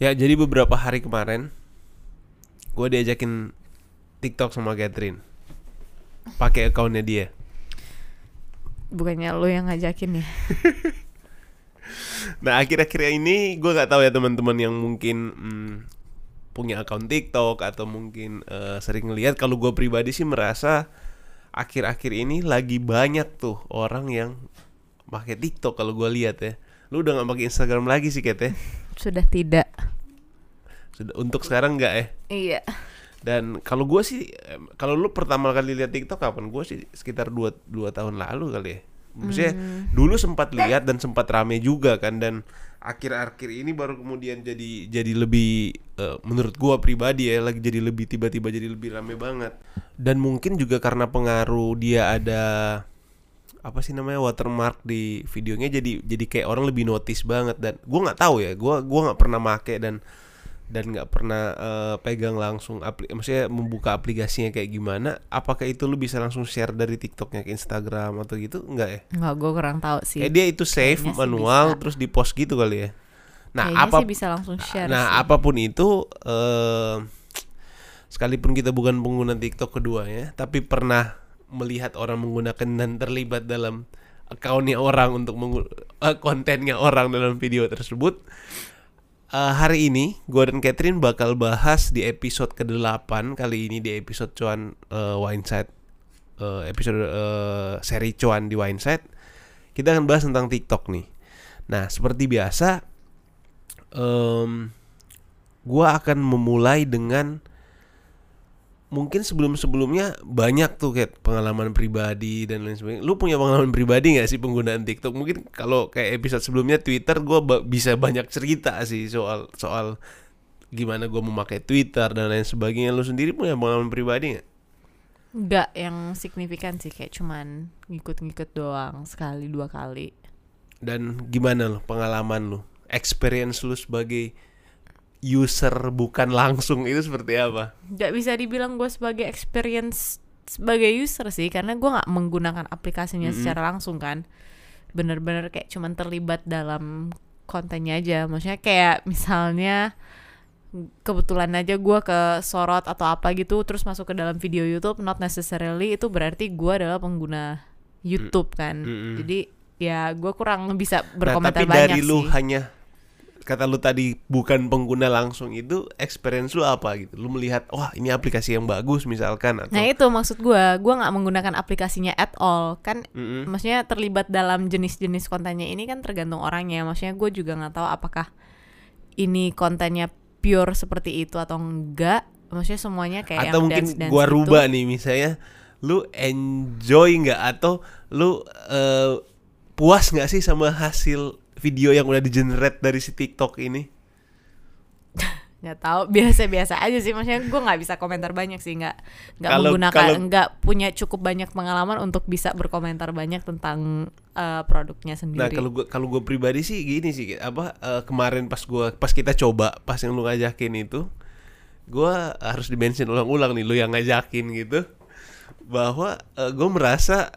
Ya, jadi beberapa hari kemarin gue diajakin TikTok sama Catherine. Pakai akunnya dia. Bukannya lo yang ngajakin ya? Nah, akhir-akhir ini gue nggak tahu ya teman-teman yang mungkin hmm, punya akun TikTok atau mungkin eh, sering ngeliat kalau gue pribadi sih merasa akhir-akhir ini lagi banyak tuh orang yang pakai TikTok kalau gue lihat ya. Lu udah nggak pakai Instagram lagi sih, Kat ya? Sudah tidak. Untuk sekarang nggak ya? Iya. Dan kalau gue sih, kalau lu pertama kali lihat TikTok kapan? Gue sih sekitar 2 dua tahun lalu kali ya. Maksudnya dulu sempat lihat dan sempat rame juga kan dan akhir-akhir ini baru kemudian jadi jadi lebih eh, menurut gua pribadi ya lagi jadi lebih tiba-tiba jadi lebih rame banget. Dan mungkin juga karena pengaruh dia ada apa sih namanya watermark di videonya jadi jadi kayak orang lebih notice banget dan gua nggak tahu ya gua gua nggak pernah make dan dan nggak pernah eh, pegang langsung apli maksudnya membuka aplikasinya kayak gimana apakah itu lu bisa langsung share dari TikToknya ke Instagram atau gitu enggak ya Nggak, gue kurang tahu sih. kayak dia itu save Kayaknya manual terus di post gitu kali ya nah Kayaknya apa sih bisa langsung share nah sih. apa pun itu eh sekalipun kita bukan pengguna TikTok keduanya tapi pernah melihat orang menggunakan dan terlibat dalam akunnya orang untuk eh, kontennya orang dalam video tersebut Eh, hari ini gue dan Catherine bakal bahas di episode ke-8 kali ini di episode cuan eh, Wineside eh, episode eh, seri cuan di Wineside kita akan bahas tentang TikTok nih. Nah seperti biasa, em gue akan memulai dengan mungkin sebelum-sebelumnya banyak tuh kayak pengalaman pribadi dan lain sebagainya. Lu punya pengalaman pribadi nggak sih penggunaan TikTok? Mungkin kalau kayak episode sebelumnya Twitter, gue bisa banyak cerita sih soal soal gimana gue memakai Twitter dan lain sebagainya. Lu sendiri punya pengalaman pribadi nggak? Nggak yang signifikan sih kayak cuman ngikut-ngikut doang sekali dua kali. Dan gimana lo pengalaman lu? Experience lu sebagai user bukan langsung itu seperti apa? Nggak bisa dibilang gue sebagai experience sebagai user sih karena gue nggak menggunakan aplikasinya Mm-mm. secara langsung kan. Bener-bener kayak cuman terlibat dalam kontennya aja. Maksudnya kayak misalnya kebetulan aja gue ke sorot atau apa gitu terus masuk ke dalam video YouTube not necessarily itu berarti gue adalah pengguna YouTube kan Mm-mm. jadi ya gue kurang bisa Nah, berkomentar tapi banyak dari lu sih hanya kata lu tadi bukan pengguna langsung itu experience lu apa gitu? Lu melihat wah ini aplikasi yang bagus misalkan atau nah itu maksud gue gue nggak menggunakan aplikasinya at all kan Mm-mm. maksudnya terlibat dalam jenis-jenis kontennya ini kan tergantung orangnya maksudnya gue juga nggak tahu apakah ini kontennya pure seperti itu atau enggak maksudnya semuanya kayak atau yang mungkin dance-dance gua itu. rubah nih misalnya lu enjoy nggak atau lu eh, puas nggak sih sama hasil video yang udah di generate dari si TikTok ini? nggak tahu biasa-biasa aja sih. Maksudnya gue nggak bisa komentar banyak sih. Nggak nggak Kalau- menggunakan kalau- nggak punya cukup banyak pengalaman untuk bisa berkomentar banyak tentang eh, produknya sendiri. Nah kalau gua kalau gua pribadi sih gini sih apa eh, kemarin pas gua pas kita coba pas yang lu ngajakin itu gua harus dimention ulang-ulang nih lu yang ngajakin gitu bahwa eh, gua merasa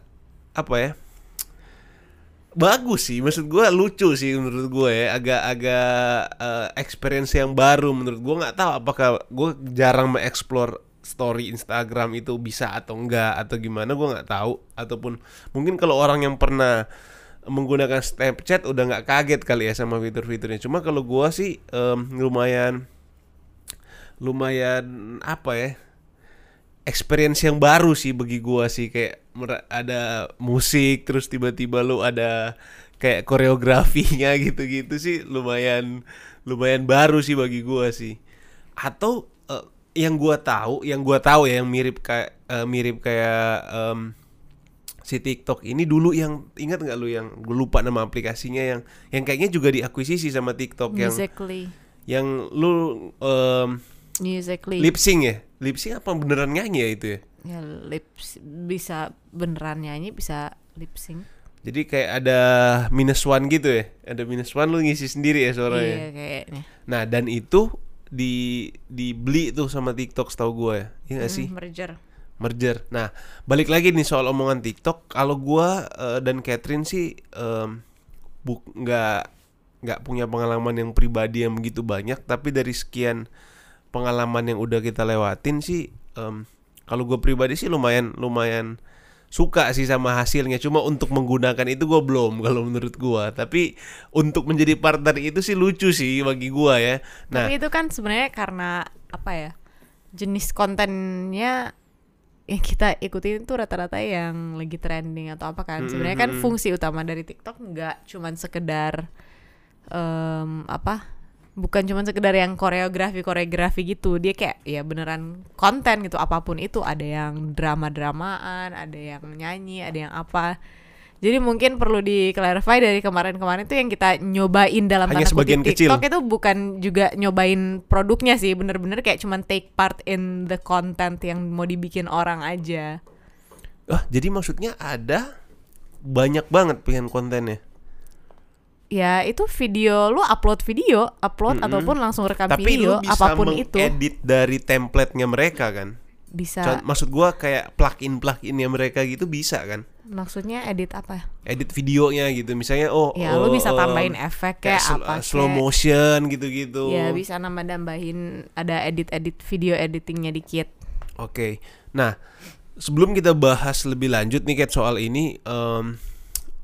apa ya bagus sih maksud gua lucu sih menurut gua ya agak-agak eh, experience yang baru menurut gua. Nggak tahu apakah gua jarang mengeksplor story Instagram itu bisa atau enggak atau gimana gua nggak tahu. Ataupun mungkin kalau orang yang pernah menggunakan Snapchat udah nggak kaget kali ya sama fitur-fiturnya. Cuma kalau gua sih em, lumayan lumayan apa ya experience yang baru sih bagi gua sih. Kayak ada musik terus tiba-tiba lu ada kayak koreografinya gitu-gitu sih lumayan lumayan baru sih bagi gua sih. Atau eh, yang gua tahu yang gua tahu ya yang mirip kayak eh, mirip kayak em, si TikTok ini dulu yang ingat nggak lu yang gue lupa nama aplikasinya yang yang kayaknya juga diakuisisi sama TikTok yang musically. yang lu em, musically. lip sync ya? Lip sync apa beneran nyanyi ya itu ya ya lip bisa beneran nyanyi bisa lip sync. Jadi kayak ada minus one gitu ya? Ada minus one lu ngisi sendiri ya suaranya? Iya kayaknya. Nah dan itu di dibeli tuh sama TikTok setahu gue ya. Iya gak sih? Hmm, merger. Merger. Nah balik lagi nih soal omongan TikTok. Kalau gua eh, dan Catherine sih em, buk nggak nggak punya pengalaman yang pribadi yang begitu banyak. Tapi dari sekian pengalaman yang udah kita lewatin sih em, kalau gue pribadi sih lumayan lumayan suka sih sama hasilnya cuma untuk menggunakan itu gue belum kalau menurut gue tapi untuk menjadi partner itu sih lucu sih bagi gue ya nah Tapi itu kan sebenarnya karena apa ya? Jenis kontennya yang kita ikutin tuh rata-rata yang lagi trending atau apa kan. Sebenarnya kan fungsi utama dari TikTok nggak cuman sekedar em, apa? Bukan cuman sekedar yang koreografi koreografi gitu. Dia kayak ya beneran konten gitu apa pun itu. Ada yang drama-dramaan, ada yang nyanyi, ada yang apa. Jadi mungkin perlu di-clarify dari kemarin-kemarin tuh yang kita nyobain dalam Hanya tanda kutip kecil. TikTok itu bukan juga nyobain produknya sih, bener-bener kayak cuman take part in the content yang mau dibikin orang aja. ah jadi maksudnya ada banyak banget pilihan kontennya Ya itu video lu upload video, upload Mm-mm. ataupun langsung rekam tapi video lu bisa apa pun itu mengedit dari template-nya mereka kan bisa. Maksud gua kayak plugin pluginnya mereka gitu bisa kan Maksudnya edit apa? edit videonya gitu misalnya oh Ya oh, lu bisa oh, tambahin efek kayak kayak sl- apa slow kek. motion gitu-gitu Ya bisa nambah-nambahin ada edit-edit video editingnya dikit. Oke, nah sebelum kita bahas lebih lanjut nih Kat soal ini, em,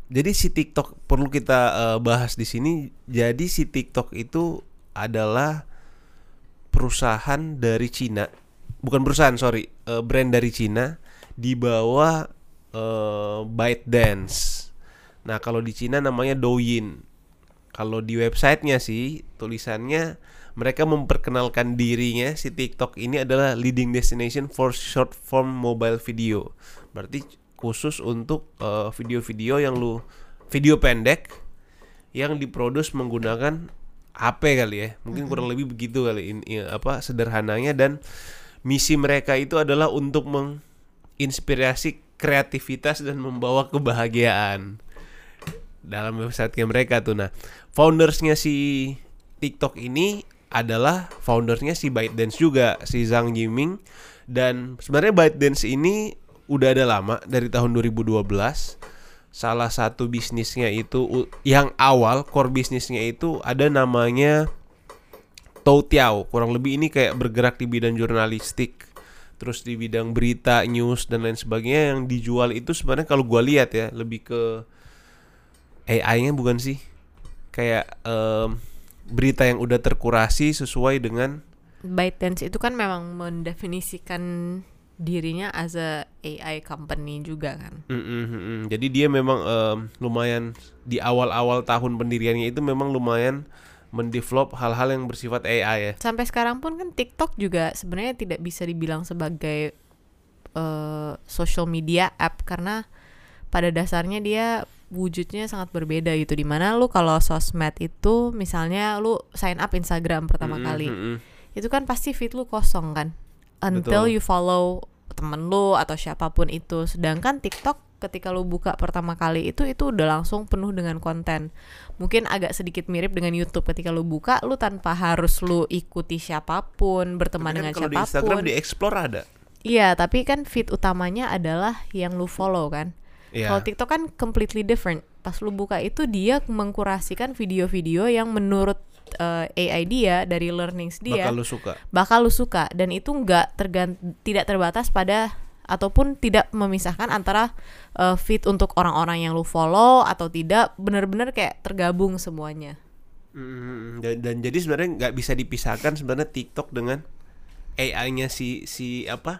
jadi si TikTok perlu kita eh, bahas di sini. Jadi si TikTok itu adalah perusahaan dari Cina, bukan perusahaan sorry, eh, brand dari Cina di bawah eh, ByteDance. Nah kalau di Cina namanya Douyin. Kalau di websitenya sih tulisannya mereka memperkenalkan dirinya si TikTok ini adalah leading destination for short form mobile video. Berarti khusus untuk eh, video-video yang lu video pendek yang diproduksi menggunakan HP kali ya. Mungkin kurang lebih begitu kali ini ya, apa sederhananya dan misi mereka itu adalah untuk menginspirasi kreativitas dan membawa kebahagiaan dalam website mereka tuh. Nah, foundersnya si TikTok ini adalah foundersnya si ByteDance juga, si Zhang Yiming. Dan sebenarnya ByteDance ini udah ada lama dari tahun 2012. Salah satu bisnisnya itu yang awal core bisnisnya itu ada namanya Toutiao. Kurang lebih ini kayak bergerak di bidang jurnalistik terus di bidang berita, news dan lain sebagainya yang dijual itu sebenarnya kalau gua lihat ya lebih ke AI-nya bukan sih kayak em, berita yang udah terkurasi sesuai dengan ByteDance itu kan memang mendefinisikan dirinya as a AI company juga kan. Mm, mm, mm, mm. jadi dia memang em, lumayan di awal-awal tahun pendiriannya itu memang lumayan mendevelop hal-hal yang bersifat AI ya. Sampai sekarang pun kan TikTok juga sebenarnya tidak bisa dibilang sebagai eh, social media app karena pada dasarnya dia wujudnya sangat berbeda gitu di mana lu kalau sosmed itu misalnya lu sign up Instagram pertama Mm, mm, kali mm, itu kan pasti feed lu kosong kan until Betul. you follow temen lu atau siapa pun itu sedangkan TikTok ketika lu buka pertama kali itu itu udah langsung penuh dengan konten mungkin agak sedikit mirip dengan YouTube ketika lu buka lu tanpa harus lu ikuti siapa pun berteman kan dengan kalau di Instagram siapa pun di explore ada. iya tapi kan feed utamanya adalah yang lu follow kan Iya. kalau TikTok kan completely different. Pas lu buka itu dia mengkurasikan video-video yang menurut eh, AI dia dari learnings dia bakal lu suka. bakal lu suka dan itu nggak tergan tidak terbatas pada ataupun tidak memisahkan antara eh, feed untuk orang-orang yang lu follow atau tidak benar-benar kayak tergabung semuanya. Mm, dan, dan jadi sebenarnya nggak bisa dipisahkan sebenarnya TikTok dengan AI-nya si si apa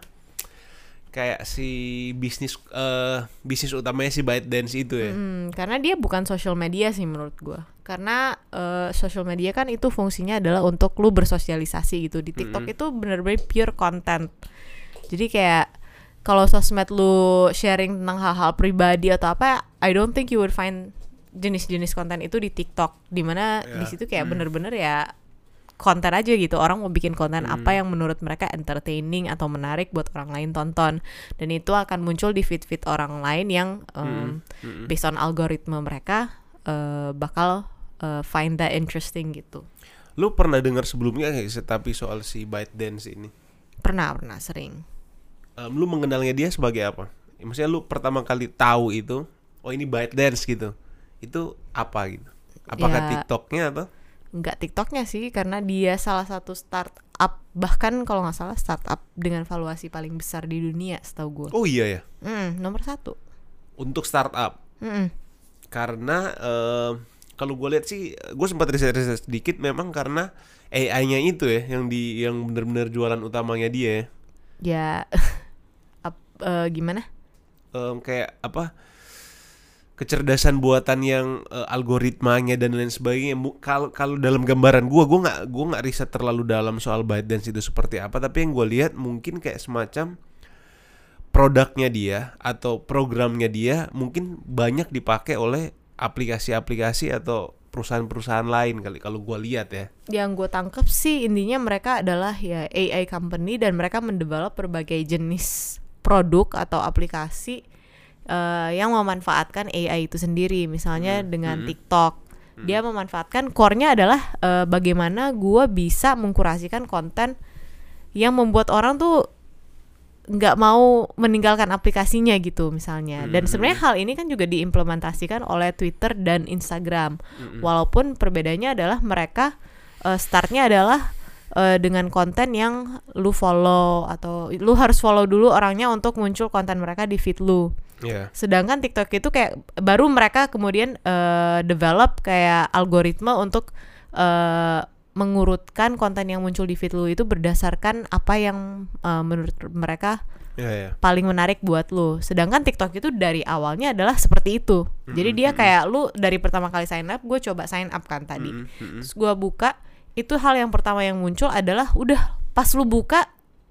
kayak si bisnis eh bisnis utamanya si ByteDance itu ya. Hmm, karena dia bukan social media sih menurut gua. Karena eh, social media kan itu fungsinya adalah untuk lu bersosialisasi gitu. Di TikTok Mm-mm. itu bener-bener pure content. Jadi kayak kalau sosmed lu sharing tentang hal-hal pribadi atau apa, I don't think you would find jenis-jenis konten itu di TikTok. Di mana di Ya. situ kayak bener-bener ya konten aja gitu orang mau bikin konten Hmm. apa yang menurut mereka entertaining atau menarik buat orang lain tonton dan itu akan muncul di feed-feed orang lain yang um, Mm-mm. based on algoritma mereka uh, bakal uh, find that interesting gitu Lu pernah dengar sebelumnya nggak sih tapi soal si ByteDance ini? pernah pernah sering Em, lu mengenalnya dia sebagai apa? Ya, Maksudnya lu pertama kali tahu itu, oh ini ByteDance gitu. Itu apa gitu? Apakah Ya. TikToknya atau? nggak TikToknya sih karena dia salah satu startup bahkan kalau nggak salah startup dengan valuasi paling besar di dunia setahu gue Oh iya ya. Mm, nomor satu Untuk startup. Mm-mm. Karena eh, kalau gue lihat sih, gue sempat riset-riset sedikit memang karena AI-nya itu ya yang di yang benar-benar jualan utamanya dia ya. ya ap- eh, gimana Em, kayak apa kecerdasan buatan yang eh, algoritmanya dan lain sebagainya kalau kalau dalam gambaran gua gua nggak gua nggak riset terlalu dalam soal ByteDance itu seperti apa tapi yang gua lihat mungkin kayak semacam produknya dia atau programnya dia mungkin banyak dipakai oleh aplikasi-aplikasi atau perusahaan-perusahaan lain kali kalau gua lihat ya. Yang gue tangkep sih intinya mereka adalah ya AI company dan mereka mendevelop berbagai jenis produk atau aplikasi eh, yang memanfaatkan AI itu sendiri. Misalnya dengan TikTok. Dia memanfaatkan core-nya adalah eh, bagaimana gue bisa mengkurasikan konten yang membuat orang tuh nggak mau meninggalkan aplikasinya gitu misalnya. Dan sebenarnya hal ini kan juga diimplementasikan oleh Twitter dan Instagram. Walaupun perbedaannya adalah mereka eh, startnya adalah eh, dengan konten yang lu follow atau lu harus follow dulu orangnya untuk muncul konten mereka di feed lu. Ya sedangkan TikTok itu kayak baru mereka kemudian eh, develop kayak algoritma untuk eh, mengurutkan konten yang muncul di feed lu itu berdasarkan apa yang eh, menurut mereka ya ya paling menarik buat lu. Sedangkan TikTok itu dari awalnya adalah seperti itu. Jadi dia kayak lu dari pertama kali sign up, gue coba sign up kan tadi. Mm, mm, mm. Terus gue buka, itu hal yang pertama yang muncul adalah udah pas lu buka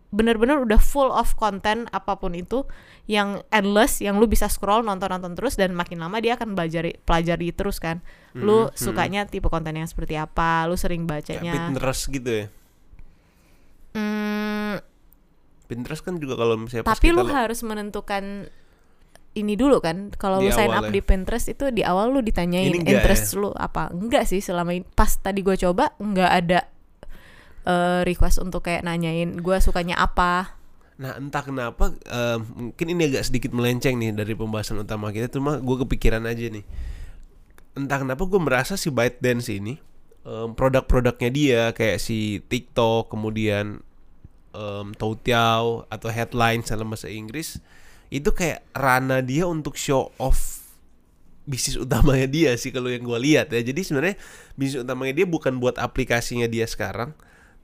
bener-bener udah full of konten apa pun itu yang endless yang lu bisa scroll nonton-nonton terus dan makin lama dia akan belajar pelajari terus kan. Lu sukanya tipe konten yang seperti apa lu sering bacanya. Pinterest gitu ya? Hmm, Pinterest kan juga kalau misalnya tapi lu lo- harus menentukan ini dulu kan. Kalau lu sign up ya. di Pinterest itu di awal lu ditanyain interest lu apa? Enggak sih selama ini pas tadi gue coba enggak ada eh, request untuk kayak nanyain gue sukanya apa? Nah entah kenapa eh, mungkin ini agak sedikit melenceng nih dari pembahasan utama kita cuma gue kepikiran aja nih. Entah kenapa gue merasa si ByteDance ini em, produk-produknya dia kayak si TikTok kemudian em, Toutiao atau headline dalam bahasa Inggris itu kayak rana dia untuk show off bisnis utamanya dia sih kalau yang gue lihat ya. Jadi sebenarnya bisnis utamanya dia bukan buat aplikasinya dia sekarang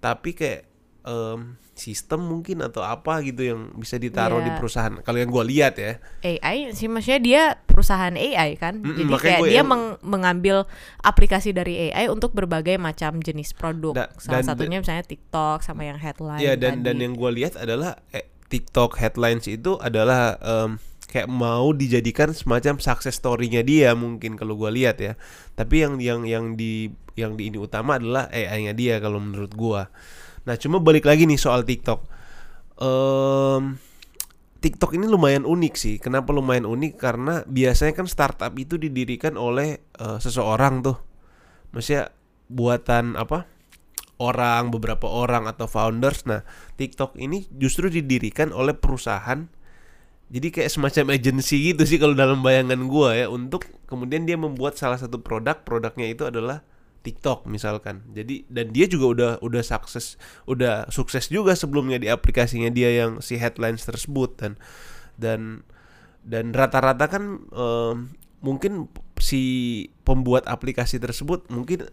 tapi kayak em, sistem mungkin atau apa gitu yang bisa ditaruh di Iya. perusahaan. Kalau yang gue lihat ya. AI sih maksudnya dia perusahaan AI kan. Mm-mm, jadi makanya kayak dia yang- meng- mengambil aplikasi dari AI untuk berbagai macam jenis produk. Da- salah dan- satunya misalnya TikTok sama yang headline ya dan dan tadi. yang gue lihat adalah eh, TikTok headlines itu adalah em, kayak mau dijadikan semacam success story-nya dia mungkin kalau gue lihat ya. Tapi yang yang yang di yang di ini utama adalah AI-nya dia kalau menurut gua nah cuma balik lagi nih soal TikTok Em, TikTok ini lumayan unik sih. Kenapa lumayan unik? Karena biasanya kan startup itu didirikan oleh eh, seseorang tuh. Maksudnya buatan apa? Orang, beberapa orang atau founders. Nah, TikTok ini justru didirikan oleh perusahaan. Jadi kayak semacam agency gitu sih kalau dalam bayangan gua ya untuk kemudian dia membuat salah satu produk, produknya itu adalah TikTok misalkan. Jadi dan dia juga udah udah sukses udah sukses juga sebelumnya di aplikasinya dia yang si headlines tersebut dan dan dan rata-rata kan em, mungkin si pembuat aplikasi tersebut mungkin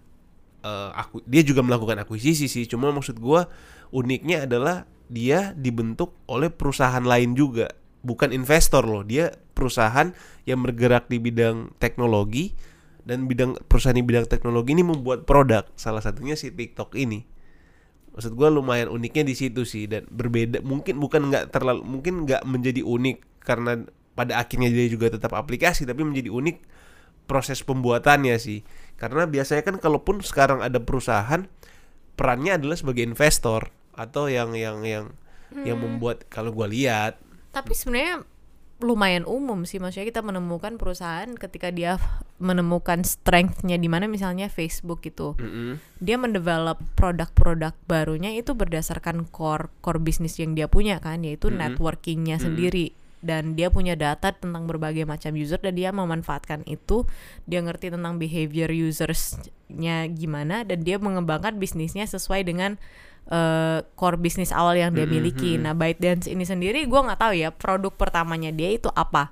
eh, aku dia juga melakukan akuisisi sih cuma maksud gua uniknya adalah dia dibentuk oleh perusahaan lain juga bukan investor loh dia perusahaan yang bergerak di bidang teknologi dan bidang perusahaan di bidang teknologi ini membuat produk salah satunya si TikTok ini. Maksud gua lumayan uniknya di situ sih dan berbeda mungkin bukan nggak terlalu mungkin nggak menjadi unik karena pada akhirnya dia juga tetap aplikasi tapi menjadi unik proses pembuatannya sih. Karena biasanya kan kalaupun sekarang ada perusahaan perannya adalah sebagai investor atau yang yang yang yang membuat kalau gua lihat. Tapi sebenarnya lumayan umum sih maksudnya kita menemukan perusahaan ketika dia menemukan strength-nya di mana misalnya Facebook gitu. mm-mm, Dia mendevelop produk-produk barunya itu berdasarkan core core bisnis yang dia punya kan yaitu Mm-mm. networkingnya Mm-mm. sendiri. dan dia punya data tentang berbagai macam user dan dia memanfaatkan itu dia ngerti tentang behavior usersnya gimana dan dia mengembangkan bisnisnya sesuai dengan uh, core bisnis awal yang dia Mm-mm, miliki. mm-mm. Nah, ByteDance ini sendiri gue nggak tahu ya produk pertamanya dia itu apa.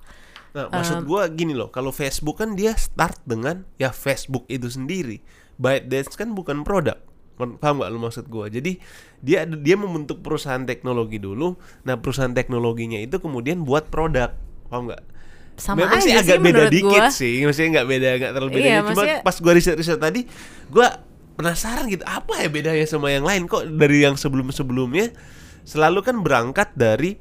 Nah, maksud gua gini loh, kalau Facebook kan dia start dengan ya Facebook itu sendiri. ByteDance kan bukan produk. Paham gak lu maksud gua? Jadi dia dia membentuk perusahaan teknologi dulu. Nah, perusahaan teknologinya itu kemudian buat produk. Paham gak? Sama Memang sih aja agak sih beda dikit gua. sih. Maksudnya nggak beda, nggak terlalu beda. Iya, Cuma maksudnya- pas gua riset-riset tadi, gua penasaran gitu, apa ya bedanya sama yang lain kok dari yang sebelum-sebelumnya selalu kan berangkat dari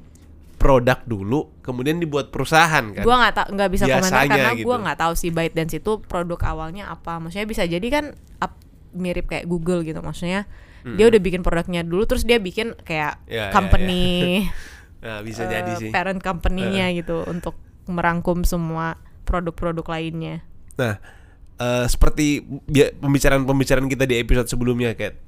produk dulu, kemudian dibuat perusahaan kan. Gua nggak nggak bisa komentar Biasanya karena gitu. gua nggak tahu sih ByteDance itu produk awalnya apa. Maksudnya bisa jadi kan up- mirip kayak Google gitu. Maksudnya dia udah bikin produknya dulu terus dia bikin kayak Ya, ya, company Nah, bisa eh, jadi sih. parent company-nya gitu untuk merangkum semua produk-produk lainnya. Nah, eh, seperti bi- pembicaraan-pembicaraan kita di episode sebelumnya, kayak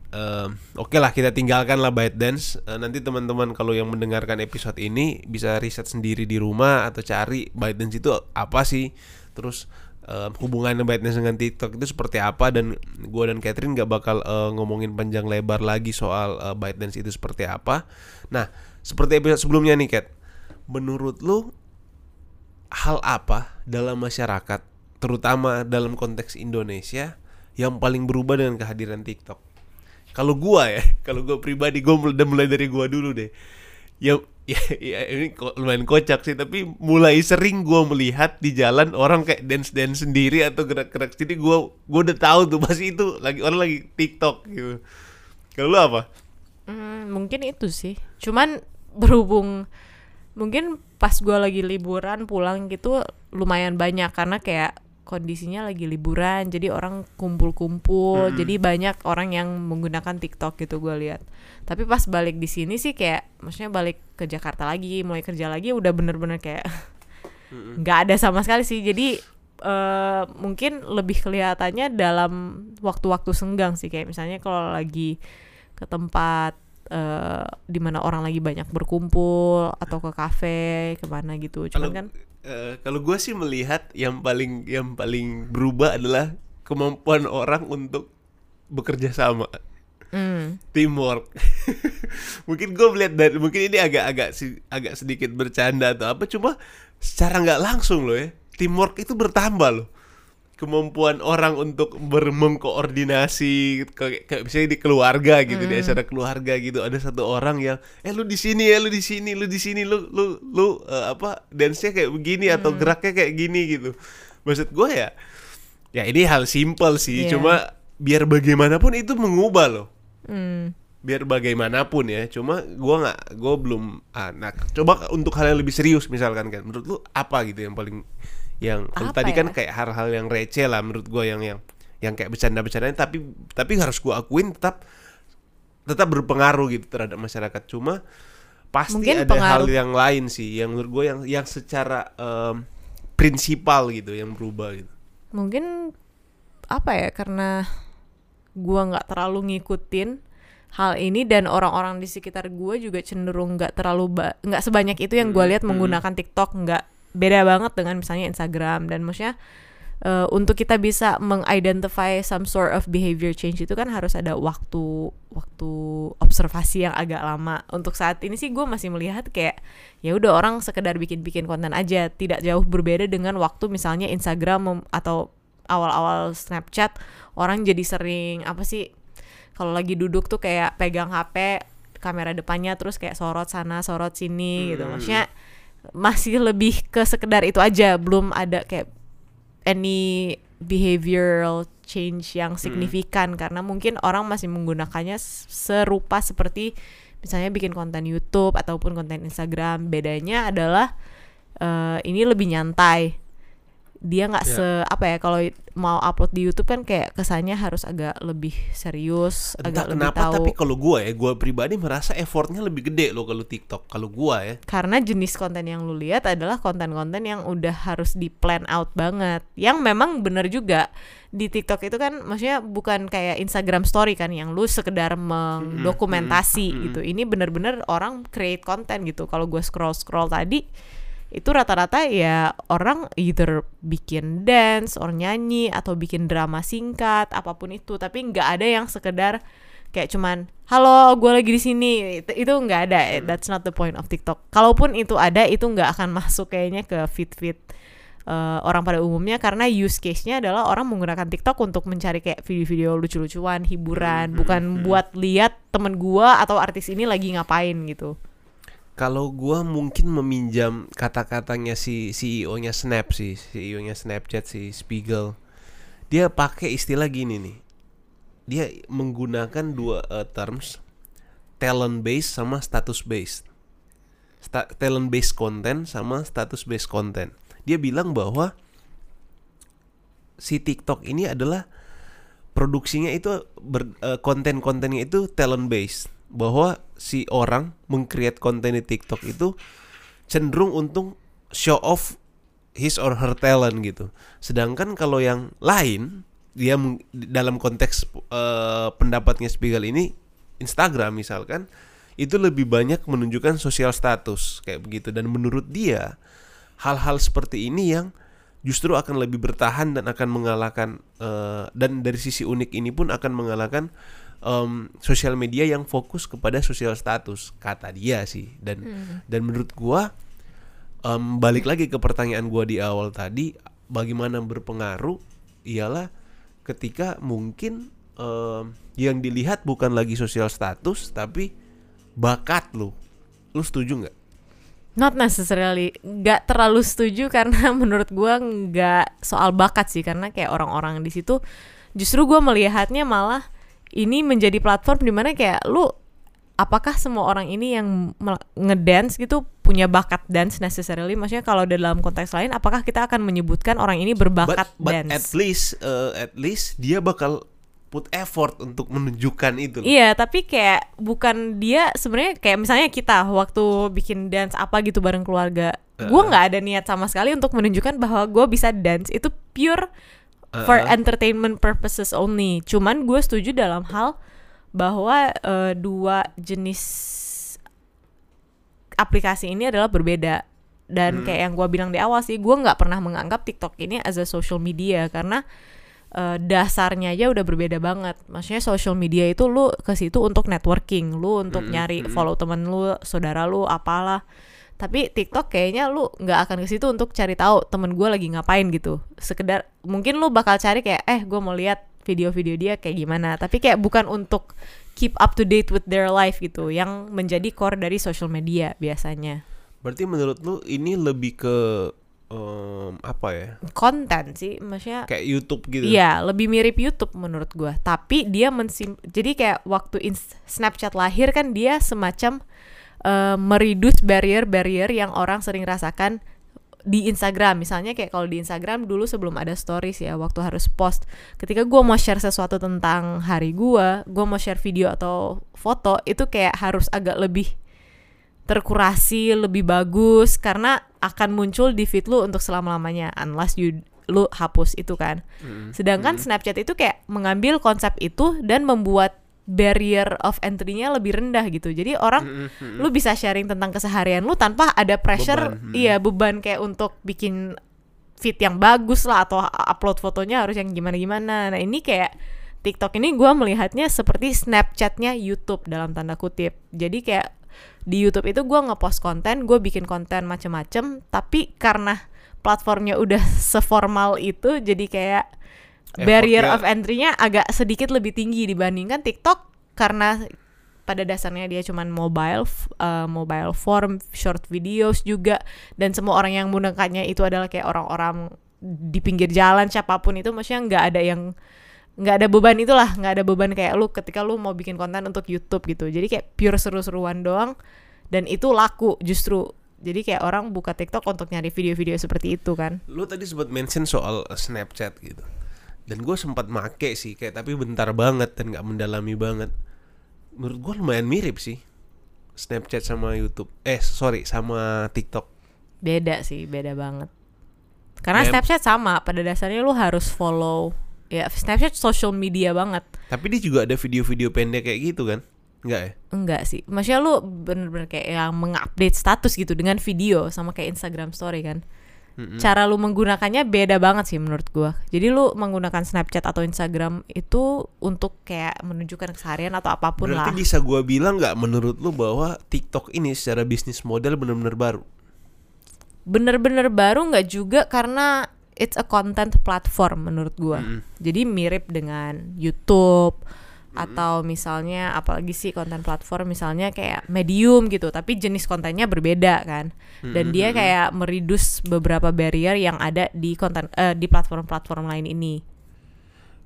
oke lah kita tinggalkan lah ByteDance. Eh, nanti teman-teman kalau yang mendengarkan episode ini bisa riset sendiri di rumah atau cari ByteDance itu apa sih, terus eh, hubungannya ByteDance dengan TikTok itu seperti apa dan gua dan Catherine nggak bakal eh, ngomongin panjang lebar lagi soal eh, ByteDance itu seperti apa. Nah, seperti episode sebelumnya nih, Cat. Menurut lu hal apa dalam masyarakat, terutama dalam konteks Indonesia, yang paling berubah dengan kehadiran TikTok? Kalau gua ya, kalau gua pribadi gua mulai, mulai dari gua dulu deh. Ya, ya, ya ini lumayan kocak sih, tapi mulai sering gua melihat di jalan orang kayak dance dance sendiri atau gerak-gerak sendiri, gua gua udah tahu tuh pasti itu lagi orang lagi TikTok gitu. Kalau lu apa? Hmm, mungkin itu sih. Cuman berhubung mungkin pas gua lagi liburan pulang gitu lumayan banyak karena kayak kondisinya lagi liburan jadi orang kumpul-kumpul Mm-mm. jadi banyak orang yang menggunakan TikTok gitu gua lihat. Tapi pas balik di sini sih kayak maksudnya balik ke Jakarta lagi mulai kerja lagi udah bener-bener kayak nggak ada sama sekali sih. Jadi eh, mungkin lebih kelihatannya dalam waktu-waktu senggang sih. Kayak misalnya kalau lagi ke tempat eh, di mana orang lagi banyak berkumpul atau ke kafe ke mana gitu. Cuman Kalau kan eh, kalau gue sih melihat yang paling yang paling berubah adalah kemampuan orang untuk bekerja sama. Hmm, teamwork. Mungkin gue melihat dari mungkin ini agak-agak si- agak sedikit bercanda atau apa cuma secara nggak langsung loh ya teamwork itu bertambah loh kemampuan orang untuk bermengkoordinasi kayak kayak misalnya di keluarga gitu di acara keluarga gitu. Ada satu orang yang eh lu di sini ya lu di sini lu di sini lu lu lu eh, apa dance-nya kayak begini atau geraknya kayak gini gitu. Maksud gue ya ya ini hal simpel sih. Iya. cuma biar bagaimanapun itu mengubah loh. Hmm, biar bagaimanapun ya. Cuma gua nggak gua belum ah, nah coba untuk hal yang lebih serius misalkan kan. Menurut lu apa gitu yang paling yang Apa tadi kan ya? kayak hal-hal yang receh lah menurut gua yang yang yang kayak bercanda-bercandanya. Tapi tapi harus gua akuin tetap tetap berpengaruh gitu terhadap masyarakat. Cuma pasti Mungkin ada hal pengaruh- yang lain sih yang menurut gua yang yang secara em, prinsipal gitu yang berubah gitu. Mungkin apa ya karena gua nggak terlalu ngikutin hal ini dan orang-orang di sekitar gua juga cenderung nggak terlalu nggak sebanyak itu yang gua Hmm, lihat menggunakan TikTok nggak beda banget dengan misalnya Instagram dan maksudnya eh, untuk kita bisa mengidentify some sort of behavior change itu kan harus ada waktu waktu observasi yang agak lama untuk saat ini sih gue masih melihat kayak ya udah orang sekedar bikin-bikin konten aja tidak jauh berbeda dengan waktu misalnya Instagram atau awal-awal Snapchat orang jadi sering apa sih kalau lagi duduk tuh kayak pegang HP kamera depannya terus kayak sorot sana sorot sini gitu Hmm. maksudnya masih lebih ke sekedar itu aja. Belum ada kayak any behavioral change yang signifikan. Karena mungkin orang masih menggunakannya serupa seperti misalnya bikin konten YouTube ataupun konten Instagram. Bedanya adalah eh, ini lebih nyantai dia nggak Ya. se apa ya kalau mau upload di YouTube kan kayak kesannya harus agak lebih serius entah agak lebih kenapa tahu. tapi kalau gua ya gua pribadi merasa effortnya lebih gede loh kalau TikTok. Kalau gua ya. Karena jenis konten yang lu lihat adalah konten-konten yang udah harus di plan out banget. Yang memang bener juga di TikTok itu kan maksudnya bukan kayak Instagram story kan yang lu sekedar mendokumentasi mm, mm, gitu. Ini bener-bener orang create konten gitu. Kalau gue scroll scroll tadi itu rata-rata ya orang either bikin dance, orang nyanyi atau bikin drama singkat, apa pun itu. Tapi nggak ada yang sekedar kayak cuman halo gue lagi di sini. Itu, itu nggak ada. That's not the point of TikTok. Kalaupun itu ada itu nggak akan masuk kayaknya ke feed feed uh, orang pada umumnya. Karena use case-nya adalah orang menggunakan TikTok untuk mencari kayak video-video lucu-lucuan hiburan. Hmm, bukan hmm, hmm. buat lihat temen gua atau artis ini lagi ngapain gitu Kalau gua mungkin meminjam kata-katanya si CEO-nya Snap sih, CEO-nya Snapchat si Spiegel. Dia pakai istilah gini nih. Dia menggunakan dua eh, terms talent based sama status based. Sta- talent based content sama status based content. Dia bilang bahwa si TikTok ini adalah produksinya itu eh, konten-kontennya itu talent based bahwa si orang mengcreate konten di TikTok itu cenderung untuk show off his or her talent gitu. Sedangkan kalau yang lain dia dalam konteks eh, pendapatnya Spiegel ini Instagram misalkan itu lebih banyak menunjukkan sosial status kayak begitu dan menurut dia hal-hal seperti ini yang justru akan lebih bertahan dan akan mengalahkan eh, dan dari sisi unik ini pun akan mengalahkan em, sosial media yang fokus kepada sosial status kata dia sih. Dan dan menurut gua em, balik lagi ke pertanyaan gua di awal tadi bagaimana berpengaruh ialah ketika mungkin em, yang dilihat bukan lagi sosial status tapi bakat lu. Lu setuju nggak? Not necessarily, nggak terlalu setuju karena menurut gua nggak soal bakat sih. Karena kayak orang-orang di situ justru gua melihatnya malah ini menjadi platform di mana kayak lu apakah semua orang ini yang ngedance gitu punya bakat dance necessarily? Maksudnya kalau dalam konteks lain apakah kita akan menyebutkan orang ini berbakat but, but dance? at least uh, at least dia bakal put effort untuk menunjukkan itu loh. Iya, tapi kayak bukan dia sebenarnya kayak misalnya kita waktu bikin dance apa gitu bareng keluarga, gue nggak ada niat sama sekali untuk menunjukkan bahwa gue bisa dance. Itu pure for Uh-uh. entertainment purposes only. Cuman gue setuju dalam hal bahwa eh, dua jenis aplikasi ini adalah berbeda dan kayak yang gue bilang di awal sih, gue nggak pernah menganggap TikTok ini as a social media karena eh, dasarnya aja udah berbeda banget. Maksudnya social media itu lu ke situ untuk networking, lu untuk Mm-mm, nyari mm-mm. follow temen lu, saudara lu, apalah. Tapi TikTok kayaknya lu nggak akan ke situ untuk cari tahu temen gue lagi ngapain gitu. Sekedar mungkin lu bakal cari kayak eh gue mau lihat video-video dia kayak gimana. Tapi kayak bukan untuk keep up to date with their life gitu, yang menjadi core dari social media biasanya. Berarti menurut lu ini lebih ke em, apa ya? Konten sih, maksudnya Kayak YouTube gitu. Iya, lebih mirip YouTube menurut gua. Tapi dia mensim jadi kayak waktu Snapchat lahir kan dia semacam eh, mereduce barrier-barrier yang orang sering rasakan di Instagram. Misalnya kayak kalau di Instagram dulu sebelum ada stories ya, waktu harus post. Ketika gua mau share sesuatu tentang hari gua, gua mau share video atau foto, itu kayak harus agak lebih terkurasi, lebih bagus karena akan muncul di feed lu untuk selama-lamanya unless you lu hapus itu kan. Mm-mm. Sedangkan Snapchat itu kayak mengambil konsep itu dan membuat barrier of entry-nya lebih rendah gitu. Jadi orang Mm-mm, mm-mm. lu bisa sharing tentang keseharian lu tanpa ada pressure, Beban, hmm. iya beban kayak untuk bikin feed yang bagus lah atau upload fotonya harus yang gimana-gimana. Nah ini kayak TikTok ini gua melihatnya seperti Snapchatnya YouTube dalam tanda kutip. Jadi kayak di YouTube itu gua ngepost konten, gue bikin konten macem-macem, tapi karena platformnya udah seformal itu, jadi kayak barrier of entry-nya agak sedikit lebih tinggi dibandingkan TikTok karena pada dasarnya dia cuman mobile uh, mobile form short videos juga dan semua orang yang menggunakannya itu adalah kayak orang-orang di pinggir jalan siapa pun itu maksudnya nggak ada yang nggak ada beban itulah nggak ada beban kayak lu ketika lu mau bikin konten untuk YouTube gitu. Jadi kayak pure seru-seruan doang dan itu laku justru. Jadi kayak orang buka TikTok untuk nyari video-video seperti itu kan. Lu tadi sempat mention soal Snapchat gitu. Dan gue sempat make sih kayak tapi bentar banget dan nggak mendalami banget. Menurut gue lumayan mirip sih. Snapchat sama YouTube. Eh, sorry, sama TikTok. beda sih beda banget karena Mem- Snapchat sama pada dasarnya lu harus follow ya Snapchat social media banget Tapi dia juga ada video-video pendek kayak gitu kan. Enggak ya? Enggak sih. Maksudnya lu bener-bener kayak yang mengupdate status gitu dengan video sama kayak Instagram story kan. Mm-mm. Cara lu menggunakannya beda banget sih menurut gua. Jadi lu menggunakan Snapchat atau Instagram itu untuk kayak menunjukkan keseharian atau apa pun Berarti lah. bisa gua bilang nggak menurut lu bahwa TikTok ini secara bisnis model benar-benar baru? Bener-bener baru nggak juga karena it's a content platform menurut gua. Mm-mm. Jadi mirip dengan YouTube atau misalnya apalagi sih konten platform misalnya kayak Medium gitu, tapi jenis kontennya berbeda kan. Dan dia kayak meridus beberapa barrier yang ada di konten eh, di platform-platform lain ini.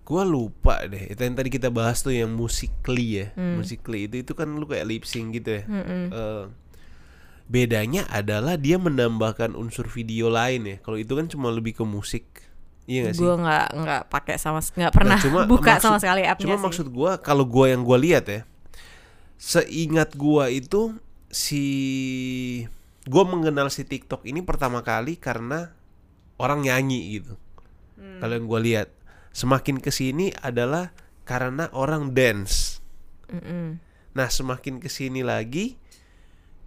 Gua lupa deh. Itu yang tadi kita bahas tuh yang Musically ya. Hmm. Musically itu itu kan lu kayak lip sync gitu ya. Mm-mm. Eh, bedanya adalah dia menambahkan unsur video lain ya. Kalau itu kan cuma lebih ke musik. Iya gak sih? Gue nggak nggak pakai sama nggak pernah Nah, cuma buka maksud- sama sekali appnya Cuma sih. maksud gua kalau gua yang gua lihat ya, seingat gua itu si gua mengenal si TikTok ini pertama kali karena orang nyanyi gitu. Hmm. Kalau yang gua lihat, semakin ke sini adalah karena orang dance. Mm-mm. Nah, semakin ke sini lagi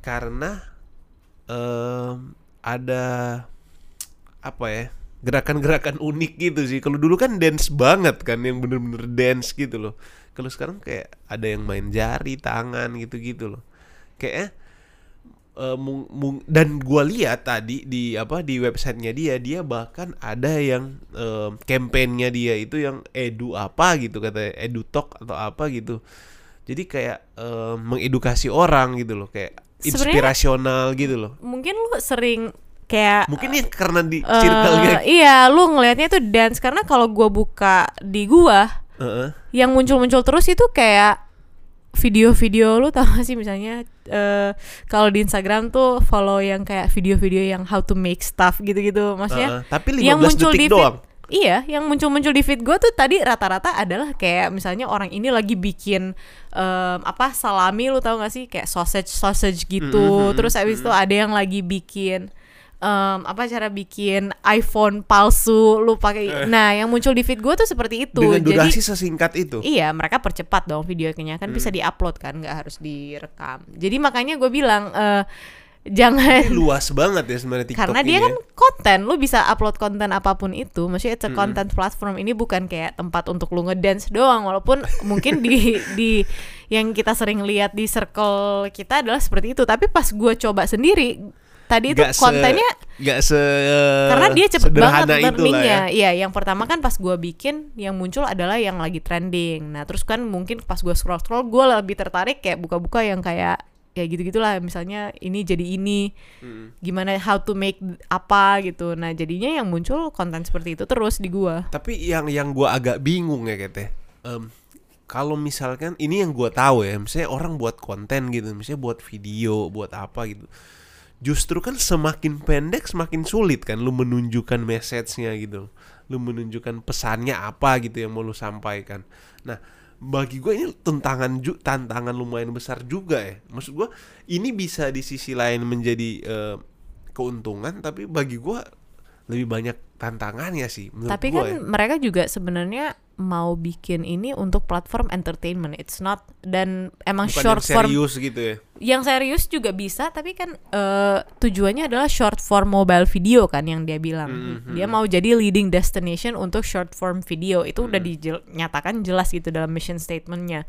karena em, ada apa ya gerakan-gerakan unik gitu sih. Kalau dulu kan dance banget kan, yang bener-bener dance gitu loh. Kalau sekarang kayak ada yang main jari, tangan gitu-gitu loh. Kayaknya eh, mung- mung- dan gua lihat tadi di apa di websitenya dia dia bahkan ada yang eh, campaignnya dia itu yang edu apa gitu kata edu talk atau apa gitu jadi kayak eh, mengedukasi orang gitu loh kayak inspirasional gitu loh Mungkin lu sering kayak mungkin ya karena di eh, circle-nya. iya, lu ngelihatnya itu dance. Karena kalau gua buka di gua Heeh. yang muncul-muncul terus itu kayak video-video lu tau gak sih? Misalnya eh kalau di Instagram tuh follow yang kayak video-video yang how to make stuff gitu-gitu. Maksudnya Heeh. tapi 15 yang muncul detik di feed, doang iya yang muncul-muncul di feed gue tuh tadi rata-rata adalah kayak misalnya orang ini lagi bikin em, apa salami lu tau gak sih? Kayak sausage sausage gitu. Mhm, terus abis itu ada yang lagi bikin em, apa cara bikin iPhone palsu lu pakai nah yang muncul di feed gue tuh seperti itu dengan jadi durasi sesingkat itu Iya, mereka percepat dong videonya kan bisa diupload kan, nggak harus direkam. Jadi makanya gue bilang eh, jangan Ini luas banget ya sebenarnya TikTok karena ini dia ya. kan konten, lu bisa upload konten apa pun itu. Maksudnya it's a content platform ini bukan kayak tempat untuk lu ngedance doang, walaupun mungkin di di yang kita sering lihat di circle kita adalah seperti itu. Tapi pas gue coba sendiri, tadi itu se- kontennya nggak se karena dia cepet banget ya. learningnya iya yang pertama kan pas gua bikin yang muncul adalah yang lagi trending nah terus kan mungkin pas gua scroll scroll gua lebih tertarik kayak buka-buka yang kayak kayak gitu gitulah misalnya ini jadi ini Mm. gimana how to make apa gitu nah jadinya yang muncul konten seperti itu terus di gua Tapi yang yang gua agak bingung ya kete. Em, kalau misalkan ini yang gua tahu ya, misalnya orang buat konten gitu, misalnya buat video, buat apa gitu. Justru kan semakin pendek semakin sulit kan lu menunjukkan message-nya gitu. Lu menunjukkan pesannya apa gitu yang mau lu sampaikan. Nah, bagi gue ini tantangan tantangan lumayan besar juga ya. Maksud gua ini bisa di sisi lain menjadi eh, keuntungan tapi bagi gua lebih banyak tantangannya sih menurut tapi gua kan ya. mereka juga sebenarnya mau bikin ini untuk platform entertainment it's not dan emang Bukan short yang form serius gitu ya. yang serius juga bisa tapi kan eh, tujuannya adalah short form mobile video kan yang dia bilang Mhm. dia mau jadi leading destination untuk short form video itu udah dinyatakan jelas gitu dalam mission statementnya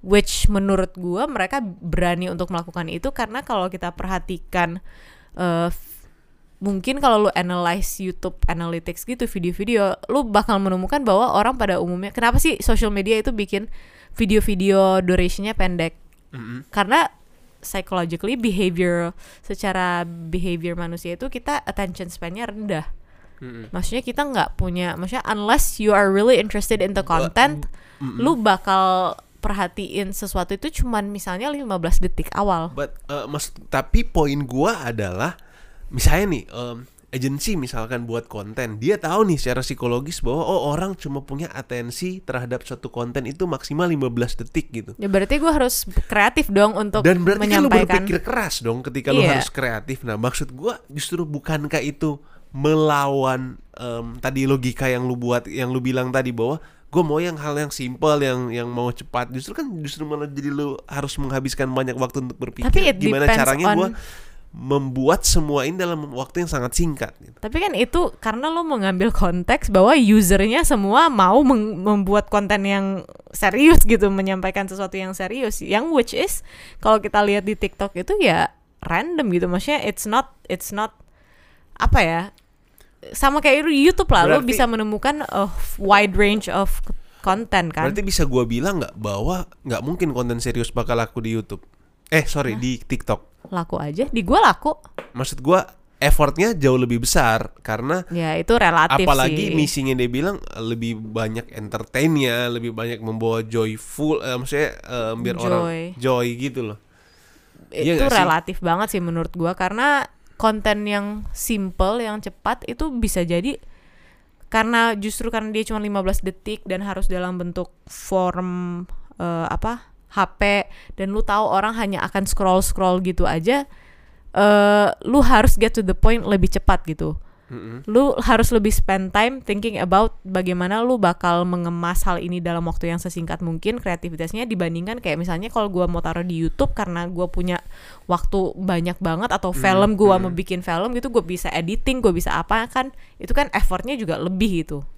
which menurut gua mereka berani untuk melakukan itu karena kalau kita perhatikan f- mungkin kalau lu analyze YouTube analytics gitu video-video lu bakal menemukan bahwa orang pada umumnya kenapa sih social media itu bikin video-video durationnya pendek Mm-mm. karena psychologically behavior secara behavior manusia itu kita attention span-nya rendah. Mm-mm. Maksudnya kita nggak punya, maksudnya unless you are really interested in the content, Mm-mm. lu bakal perhatiin sesuatu itu cuman misalnya 15 detik awal. But uh, mas tapi poin gua adalah misalnya nih em, agensi misalkan buat konten, dia tahu nih secara psikologis bahwa oh orang cuma punya atensi terhadap suatu konten itu maksimal 15 detik gitu. Ya berarti gua harus kreatif dong untuk Dan berarti kan lu menyampaikan. berpikir keras dong ketika lu Iya. harus kreatif. Nah, maksud gua justru bukankah itu melawan em, tadi logika yang lu buat yang lu bilang tadi bahwa gue mau yang hal yang simple yang yang mau cepat justru kan justru malah jadi lu harus menghabiskan banyak waktu untuk berpikir Tapi it gimana caranya on- gue membuat semua ini dalam waktu yang sangat singkat gitu. Tapi kan itu karena lo mengambil konteks bahwa usernya semua mau membuat konten yang serius gitu, menyampaikan sesuatu yang serius. Yang which is kalau kita lihat di TikTok itu ya random gitu. Maksudnya it's not it's not apa ya? Sama kayak YouTube lah, lo bisa menemukan a wide range of konten kan. Berarti bisa gue bilang nggak bahwa nggak mungkin konten serius bakal laku di YouTube. Eh sorry di TikTok. Laku aja, di gua laku. Maksud gue effortnya jauh lebih besar karena Ya itu relatif apalagi sih. misinya dia bilang eh, lebih banyak entertainnya, lebih banyak membawa joyful, eh, maksudnya eh, biar orang Joy. joy gitu loh. Iya itu sih? relatif banget sih menurut gua karena konten yang simple yang cepat itu bisa jadi karena justru karena dia cuma 15 detik dan harus dalam bentuk form eh, apa HP dan lu tahu orang hanya akan scroll scroll gitu aja eh lu harus get to the point lebih cepat gitu. Mm-mm. lu harus lebih spend time thinking about bagaimana lu bakal mengemas hal ini dalam waktu yang sesingkat mungkin kreativitasnya dibandingkan kayak misalnya kalau gua mau taruh di YouTube karena gua punya waktu banyak banget atau film gua mau bikin film gitu gue bisa editing gue bisa apa kan itu kan effortnya juga lebih gitu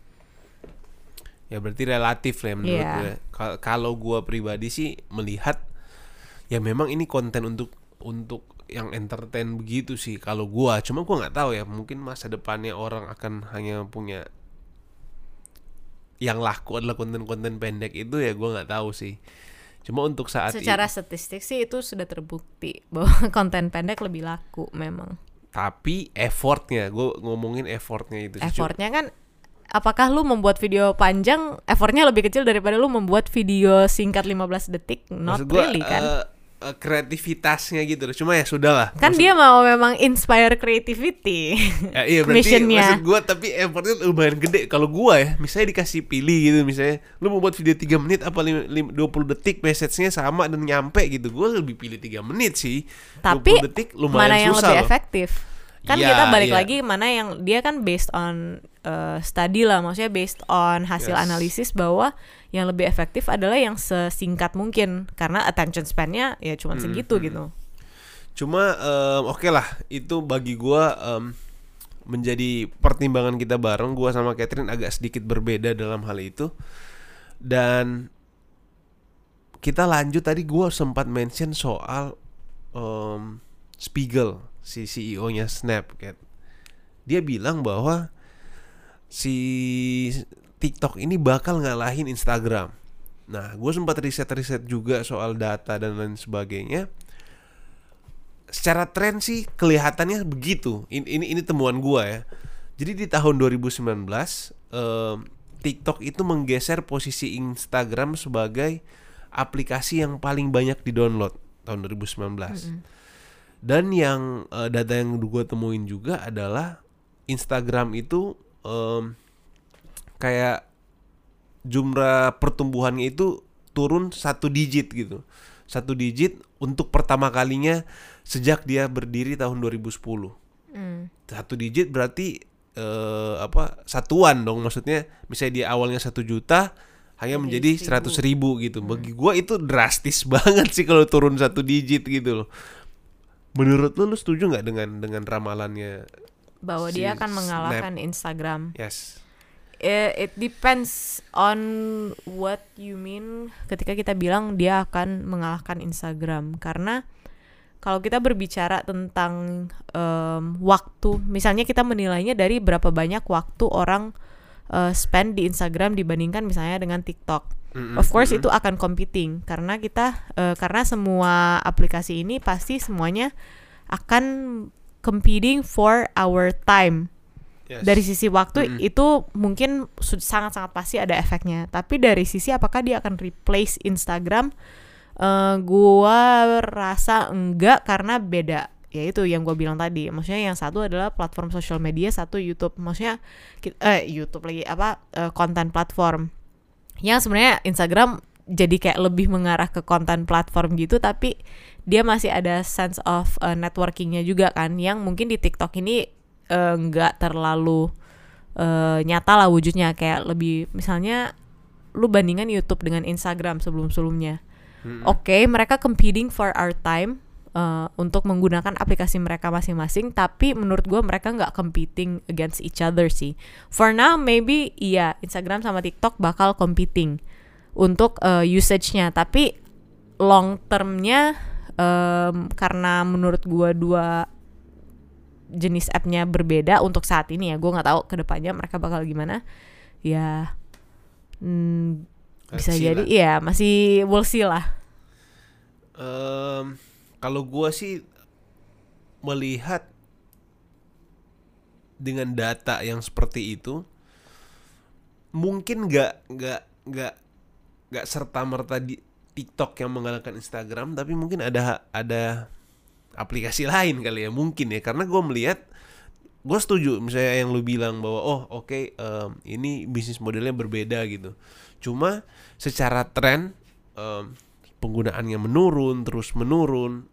Ya berarti relatif lah ya menurut Iya. gue. Kal- Kalau gue pribadi sih melihat ya memang ini konten untuk untuk yang entertain begitu sih kalau gua cuma gua nggak tahu ya mungkin masa depannya orang akan hanya punya yang laku adalah konten-konten pendek itu ya gua nggak tahu sih cuma untuk saat secara ini statistik sih itu sudah terbukti bahwa konten pendek lebih laku memang tapi effortnya gue ngomongin effortnya itu effortnya kan apakah lu membuat video panjang? Effortnya lebih kecil daripada lu membuat video singkat 15 detik? Not Maksud gua, really kan? eh, kreativitasnya gitu loh. Cuma ya sudahlah. Kan dia mau memang inspire creativity Ya, iya berarti missionnya. maksud gue tapi effortnya lumayan gede. Kalau gua ya misalnya dikasih pilih gitu misalnya lu mau buat video 3 menit apa lim- lim- 20 detik message-nya sama dan nyampe gitu. Gue lebih pilih 3 menit sih. Tapi 20 detik lumayan mana yang susah lebih loh. efektif? Kan Iya, kita balik iya. lagi mana yang dia kan based on uh, study lah maksudnya based on hasil Yes. analisis bahwa yang lebih efektif adalah yang sesingkat mungkin karena attention span-nya ya cuma Hmm, segitu gitu cuma em, oke lah itu bagi gua em, menjadi pertimbangan kita bareng gua sama Catherine agak sedikit berbeda dalam hal itu dan kita lanjut tadi gua sempat mention soal em, Spiegel si CEO-nya Snap. Dia bilang bahwa si TikTok ini bakal ngalahin Instagram. Nah, gue sempat riset-riset juga soal data dan lain sebagainya. Secara tren sih kelihatannya begitu. Ini ini, ini temuan gua ya. Jadi di tahun 2019 em, TikTok itu menggeser posisi Instagram sebagai aplikasi yang paling banyak di-download tahun 2019. Dan yang eh, data yang gue temuin juga adalah Instagram itu em, kayak jumlah pertumbuhannya itu turun satu digit gitu. Satu digit untuk pertama kalinya sejak dia berdiri tahun 2010. Hmm. Satu digit berarti eh, apa satuan dong maksudnya misalnya dia awalnya satu juta hanya menjadi seratus ribu gitu bagi gua itu drastis banget sih kalau turun satu digit gitu loh menurut lu lu setuju nggak dengan dengan ramalannya bahwa Si dia akan Snap. mengalahkan Instagram. Yes. Eh, it depends on what you mean ketika kita bilang dia akan mengalahkan Instagram. Karena kalau kita berbicara tentang em, waktu misalnya kita menilainya dari berapa banyak waktu orang eh, spend di Instagram dibandingkan misalnya dengan TikTok. Mm-mm, of course mm-mm. itu akan competing karena kita eh, karena semua aplikasi ini pasti semuanya akan competing for our time. Yes. dari sisi waktu Mm. itu mungkin sangat-sangat pasti ada efeknya. Tapi dari sisi apakah dia akan replace Instagram eh gua rasa enggak karena beda. Ya itu yang gua bilang tadi. Maksudnya yang satu adalah platform sosial media satu YouTube. Maksudnya eh YouTube lagi apa eh, konten platform. Yang sebenarnya Instagram jadi kayak lebih mengarah ke konten platform gitu tapi dia masih ada sense of uh, networkingnya juga kan yang mungkin di TikTok ini eh, nggak terlalu eh, nyata lah wujudnya kayak lebih misalnya lu bandingkan YouTube dengan Instagram sebelum-sebelumnya. Mm-mm. Oke, mereka competing for our time uh, untuk menggunakan aplikasi mereka masing-masing, tapi menurut gue mereka nggak competing against each other sih. For now, maybe iya Instagram sama TikTok bakal competing untuk uh, usage-nya, tapi long termnya um, karena menurut gue dua jenis app-nya berbeda untuk saat ini ya, gue nggak tahu ke depannya mereka bakal gimana. Ya, hmm, bisa jadi iya masih we'll see lah. Em, kalau gua sih melihat dengan data yang seperti itu mungkin nggak nggak nggak nggak serta merta di TikTok yang mengalahkan Instagram tapi mungkin ada ada aplikasi lain kali ya mungkin ya. Karena gua melihat gue setuju misalnya yang lu bilang bahwa oh oke em, ini bisnis modelnya berbeda gitu. Cuma secara tren em, penggunaannya menurun terus menurun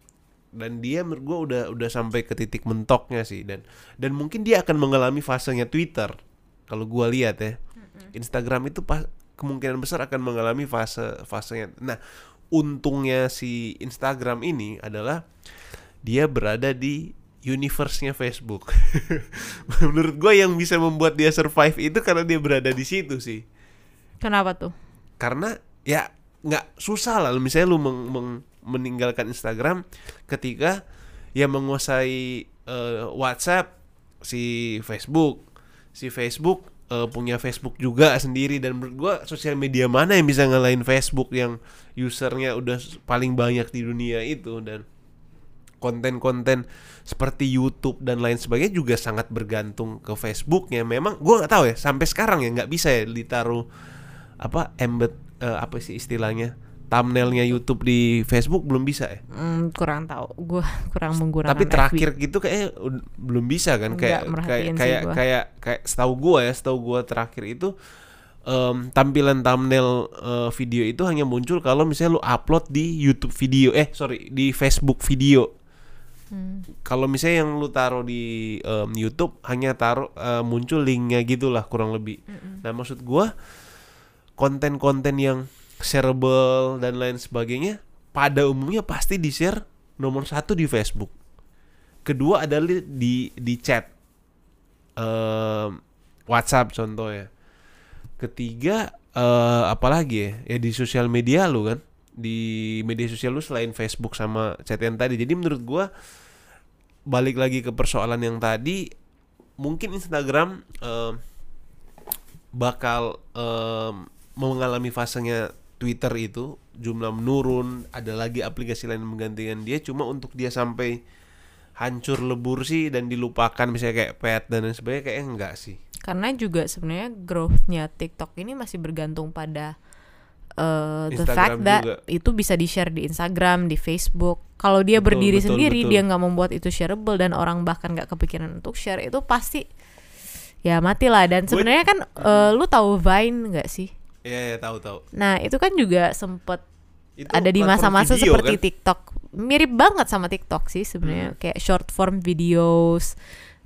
dan dia menurut gue udah udah sampai ke titik mentoknya sih. Dan dan mungkin dia akan mengalami fasenya Twitter kalau gua lihat ya. Instagram itu pas kemungkinan besar akan mengalami fase fasenya. Nah untungnya si Instagram ini adalah dia berada di universe-nya Facebook. Menurut gue yang bisa membuat dia survive itu karena dia berada di situ sih. Kenapa tuh? karena ya nggak susah lah. Misalnya lu meng- meng- meninggalkan Instagram ketika ya menguasai eh, WhatsApp si Facebook. Si Facebook eh, punya Facebook juga sendiri. Dan menurut gua sosial media mana yang bisa ngalahin Facebook yang usernya udah paling banyak di dunia itu? Dan konten-konten seperti YouTube dan lain sebagainya juga sangat bergantung ke Facebooknya. Memang gua nggak tahu ya sampai sekarang ya nggak bisa ya ditaruh apa embed eh, apa sih istilahnya thumbnailnya YouTube di Facebook belum bisa ya. Hmm, kurang tahu. Gue kurang menggunakan Tapi FB. terakhir gitu kayak belum bisa kan kayak kayak kayak kayak kayak setahu gua ya, setahu gua terakhir itu em, tampilan thumbnail eh, video itu hanya muncul kalau misalnya lu upload di YouTube video eh sorry di Facebook video. Hmm. Kalau misalnya yang lu taruh di em, YouTube hanya taruh eh, muncul linknya gitulah kurang lebih. Nah maksud gua konten-konten yang shareable dan lain sebagainya pada umumnya pasti di share nomor satu di Facebook. Kedua adalah di di chat Em, WhatsApp contohnya. Ketiga eh apalagi ya ya di sosial media lu kan di media sosial lu selain Facebook sama chat yang tadi. Jadi menurut gua balik lagi ke persoalan yang tadi mungkin Instagram em, bakal em, mengalami fasenya Twitter itu jumlah menurun ada lagi aplikasi lain menggantikan dia cuma untuk dia sampai hancur lebur sih dan dilupakan misalnya kayak pet dan lain sebagainya kayak enggak sih Karena juga sebenarnya growth-nya TikTok ini masih bergantung pada uh, the Instagram fact that juga. itu bisa di-share di Instagram, di Facebook. Kalau dia Betul, berdiri betul, sendiri, betul. dia nggak membuat itu shareable dan orang bahkan nggak kepikiran untuk share, itu pasti ya matilah. Dan sebenarnya kan uh, lu tahu Vine nggak sih? Ya ya tahu tahu. Nah itu kan juga sempet Itu ada di masa-masa video, seperti kan? TikTok. Mirip banget sama TikTok sih sebenarnya. Kayak short form videos.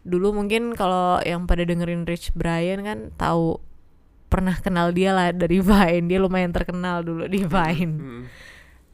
Dulu mungkin kalau yang pada dengerin Rich Brian kan tahu pernah kenal dia lah dari Vine. Dia lumayan terkenal dulu di Vine. Mm.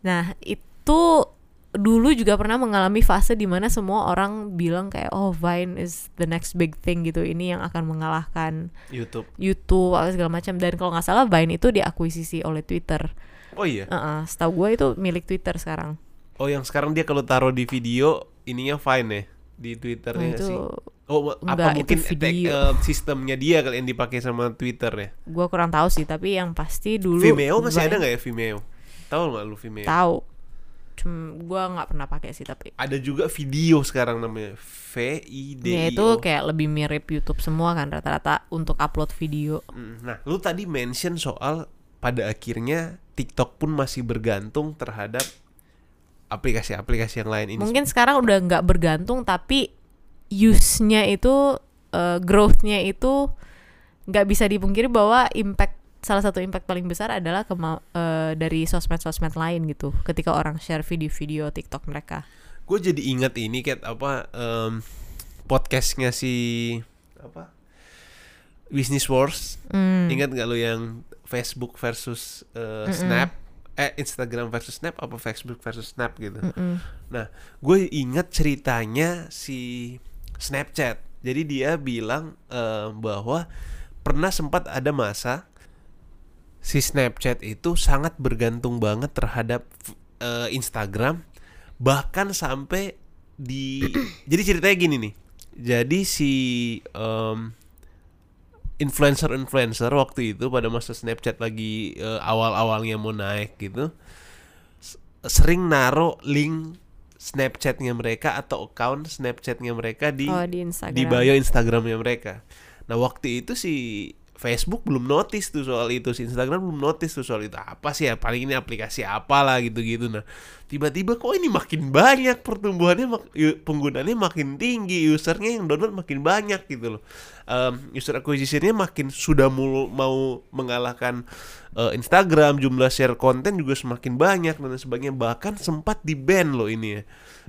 nah itu dulu juga pernah mengalami fase di mana semua orang bilang kayak oh Vine is the next big thing gitu. Ini yang akan mengalahkan YouTube. YouTube atau segala macam. Dan kalau nggak salah Vine itu diakuisisi oleh Twitter. Oh iya? Heeh, setahu gue itu milik Twitter sekarang. oh yang sekarang dia kalau taruh di video ininya fine ya? Di Twitternya Nah, itu sih? Oh apa enggak, itu mungkin tek- video. eh, sistemnya dia kali yang dipakai sama Twitter ya? Gue kurang tahu sih, tapi yang pasti dulu Vimeo masih ada Vine- nggak ya Vimeo? Tahu nggak lu Vimeo? Tahu. Cuma gue nggak pernah pakai sih tapi. ada juga video sekarang namanya V I D Ya itu kayak lebih mirip YouTube semua kan rata-rata untuk upload video. Mm, Nah, lu tadi mention soal pada akhirnya TikTok pun masih bergantung terhadap aplikasi-aplikasi yang lain ini. Mungkin sekarang udah nggak bergantung tapi use-nya itu eh, growth-nya itu nggak bisa dipungkiri bahwa impact salah satu impact paling besar adalah kema- eh, dari sosmed-sosmed lain gitu. Ketika orang share video-video TikTok mereka. Gue jadi ingat ini kayak apa em, podcastnya si apa Business Wars. Hmm. Ingat gak lu yang Facebook versus eh, Snap, eh Instagram versus Snap apa Facebook versus Snap gitu. Nah, gue ingat ceritanya si Snapchat. Jadi dia bilang eh, bahwa pernah sempat ada masa si Snapchat itu sangat bergantung banget terhadap eh, Instagram, bahkan sampai di. jadi ceritanya gini nih. Jadi si em, influencer-influencer waktu itu pada masa Snapchat lagi eh, awal-awalnya mau naik gitu sering naro link Snapchatnya mereka atau account Snapchatnya mereka di Oh, di Instagram. di bio Instagramnya mereka. Nah waktu itu si Facebook belum notice tuh soal itu, si Instagram belum notice tuh soal itu apa sih ya paling ini aplikasi apalah gitu-gitu. Nah tiba-tiba kok ini makin banyak pertumbuhannya, mak- penggunaannya makin tinggi, usernya yang download makin banyak gitu loh. Em, user acquisitionnya makin sudah mulu, mau mengalahkan eh, Instagram, jumlah share konten juga semakin banyak dan sebagainya. Bahkan sempat di ban loh ini ya.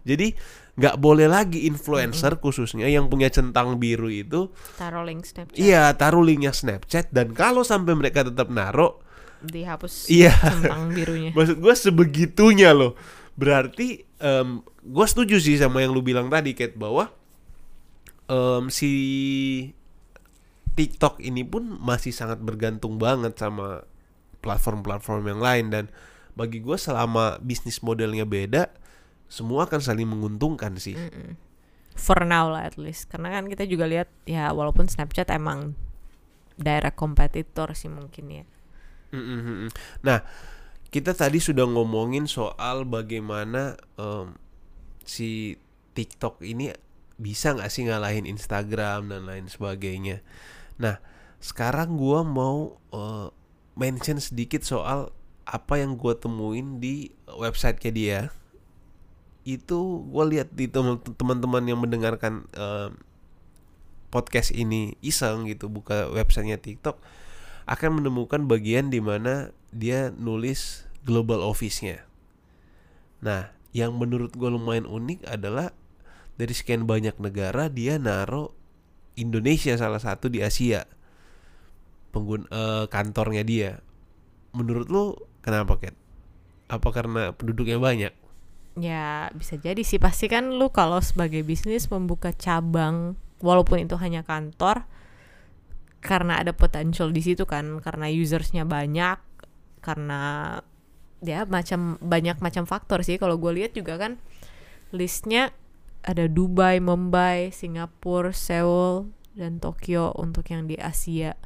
Jadi nggak boleh lagi influencer khususnya yang punya centang biru itu Taruh link Snapchat. iya taruh linknya Snapchat dan kalau sampai mereka tetap naro Dihapus Iya. centang birunya. maksud gue sebegitunya loh berarti em gue setuju sih sama yang lu bilang tadi Kate bahwa em, si TikTok ini pun masih sangat bergantung banget sama platform-platform yang lain dan bagi gue selama bisnis modelnya beda semua akan saling menguntungkan sih For now lah at least. Karena kan kita juga lihat ya walaupun Snapchat emang direct kompetitor sih mungkin ya. Mm-mm-mm. Nah, kita tadi sudah ngomongin soal bagaimana em, si TikTok ini bisa nggak sih ngalahin Instagram dan lain sebagainya. Nah, sekarang gua mau eh, mention sedikit soal apa yang gua temuin di websitenya dia. Itu gua lihat di tem- teman-teman yang mendengarkan em, podcast ini iseng gitu buka websitenya TikTok akan menemukan bagian di mana dia nulis global office-nya. Nah, yang menurut gue lumayan unik adalah dari sekian banyak negara dia naro Indonesia salah satu di Asia penggun eh, kantornya dia. Menurut lu kenapa Kat? Apa karena penduduknya banyak? Ya bisa jadi sih pasti kan lu kalau sebagai bisnis membuka cabang walaupun itu hanya kantor karena ada potential di situ kan karena usersnya banyak karena ya macam banyak macam faktor sih kalau gue lihat juga kan listnya ada Dubai, Mumbai, Singapura, Seoul dan Tokyo untuk yang di Asia.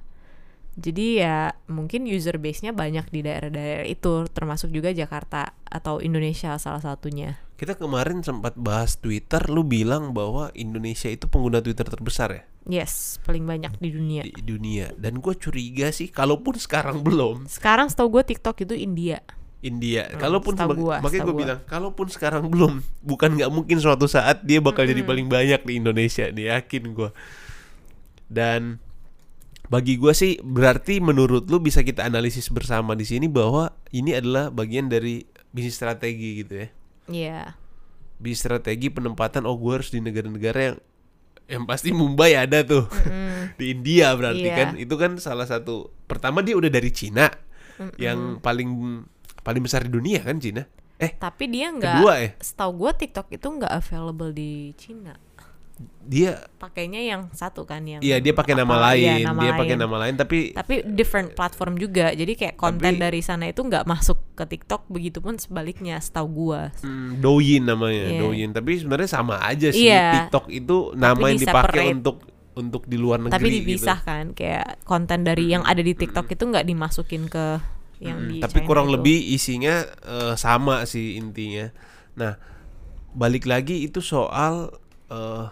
Jadi ya mungkin user base-nya banyak di daerah-daerah itu termasuk juga Jakarta atau Indonesia salah satunya. Kita kemarin sempat bahas Twitter, lu bilang bahwa Indonesia itu pengguna Twitter terbesar ya Yes, paling banyak di dunia. di dunia. Dan gue curiga sih, kalaupun sekarang belum, Sekarang setahu gue TikTok itu India. India. Hmm, kalaupun gua, makanya gue gua. bilang, kalaupun sekarang belum, bukan nggak mungkin suatu saat dia bakal jadi paling banyak di Indonesia, nih yakin gue. Dan bagi gue sih berarti menurut lu bisa kita analisis bersama di sini bahwa ini adalah bagian dari bisnis strategi gitu ya. Iya. Bisnis strategi penempatan oh gue harus di negara-negara yang yang pasti Mumbai ada tuh di India berarti Iya. kan itu kan salah satu pertama dia udah dari Cina yang paling paling besar di dunia kan Cina eh Tapi dia nggak. ya Setahu gue TikTok itu nggak available di Cina. Dia Pakainya yang satu kan yang. iya dia pakai nama lain iya, nama dia pakai nama lain tapi Tapi different platform juga. Jadi kayak konten Tapi- dari sana itu nggak masuk ke TikTok. Begitupun sebaliknya setahu gue. hmm, Douyin namanya Iya. Douyin tapi sebenarnya sama aja sih Iya. TikTok itu nama yang dipakai untuk untuk di luar negeri Tapi gitu. dipisah kan. Kayak konten dari yang ada di TikTok itu nggak dimasukin ke yang Hmm, di tapi China kurang itu. lebih isinya eh, sama sih intinya. Nah, balik lagi itu soal eh,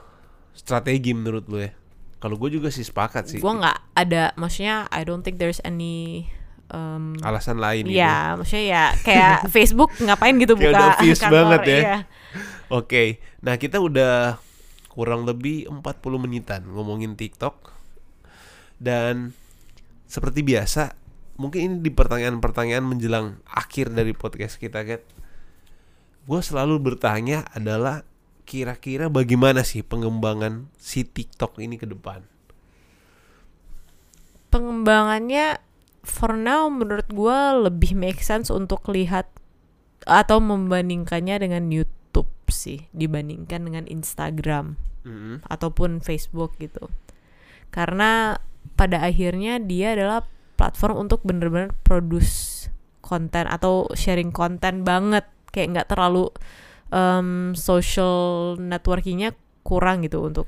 strategi menurut lu ya. Kalau gue juga sih sepakat sih. gue nggak ada maksudnya I don't think there's any um, Alasan lain gitu. ya maksudnya ya kayak Facebook ngapain gitu Kayak buka udah kantor banget ya. iya. Oke. Nah, kita udah kurang lebih 40 menitan ngomongin TikTok. Dan seperti biasa, mungkin ini di pertanyaan-pertanyaan menjelang akhir dari podcast kita, Kat. Gue selalu bertanya adalah kira-kira bagaimana sih pengembangan si TikTok ini ke depan? pengembangannya for now menurut gue lebih make sense untuk lihat atau membandingkannya dengan YouTube sih dibandingkan dengan Instagram Mm-mm. ataupun Facebook gitu. Karena pada akhirnya dia adalah platform untuk bener-bener produce konten atau sharing konten banget kayak nggak terlalu um, social networkingnya kurang gitu untuk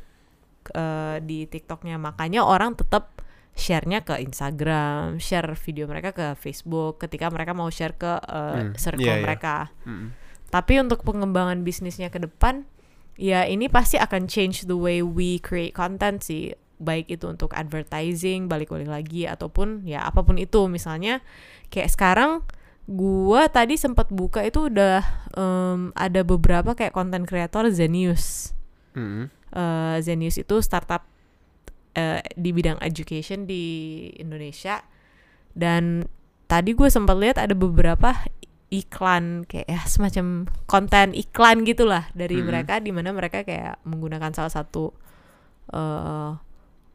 uh, di TikToknya makanya orang tetap share-nya ke Instagram, share video mereka ke Facebook ketika mereka mau share ke uh, Hmm, circle iya, iya. mereka. Mm-mm. Tapi untuk pengembangan bisnisnya ke depan, ya ini pasti akan change the way we create content sih. Baik itu untuk advertising, balik-balik lagi, ataupun ya apa pun itu. Misalnya kayak sekarang gua tadi sempat buka itu udah em, ada beberapa kayak content creator Zenius. Mm-mm. Eh, Zenius itu startup eh, di bidang education di Indonesia dan tadi gue sempat lihat ada beberapa iklan kayak ya semacam konten iklan gitulah dari Mhm. mereka di mana mereka kayak menggunakan salah satu eh,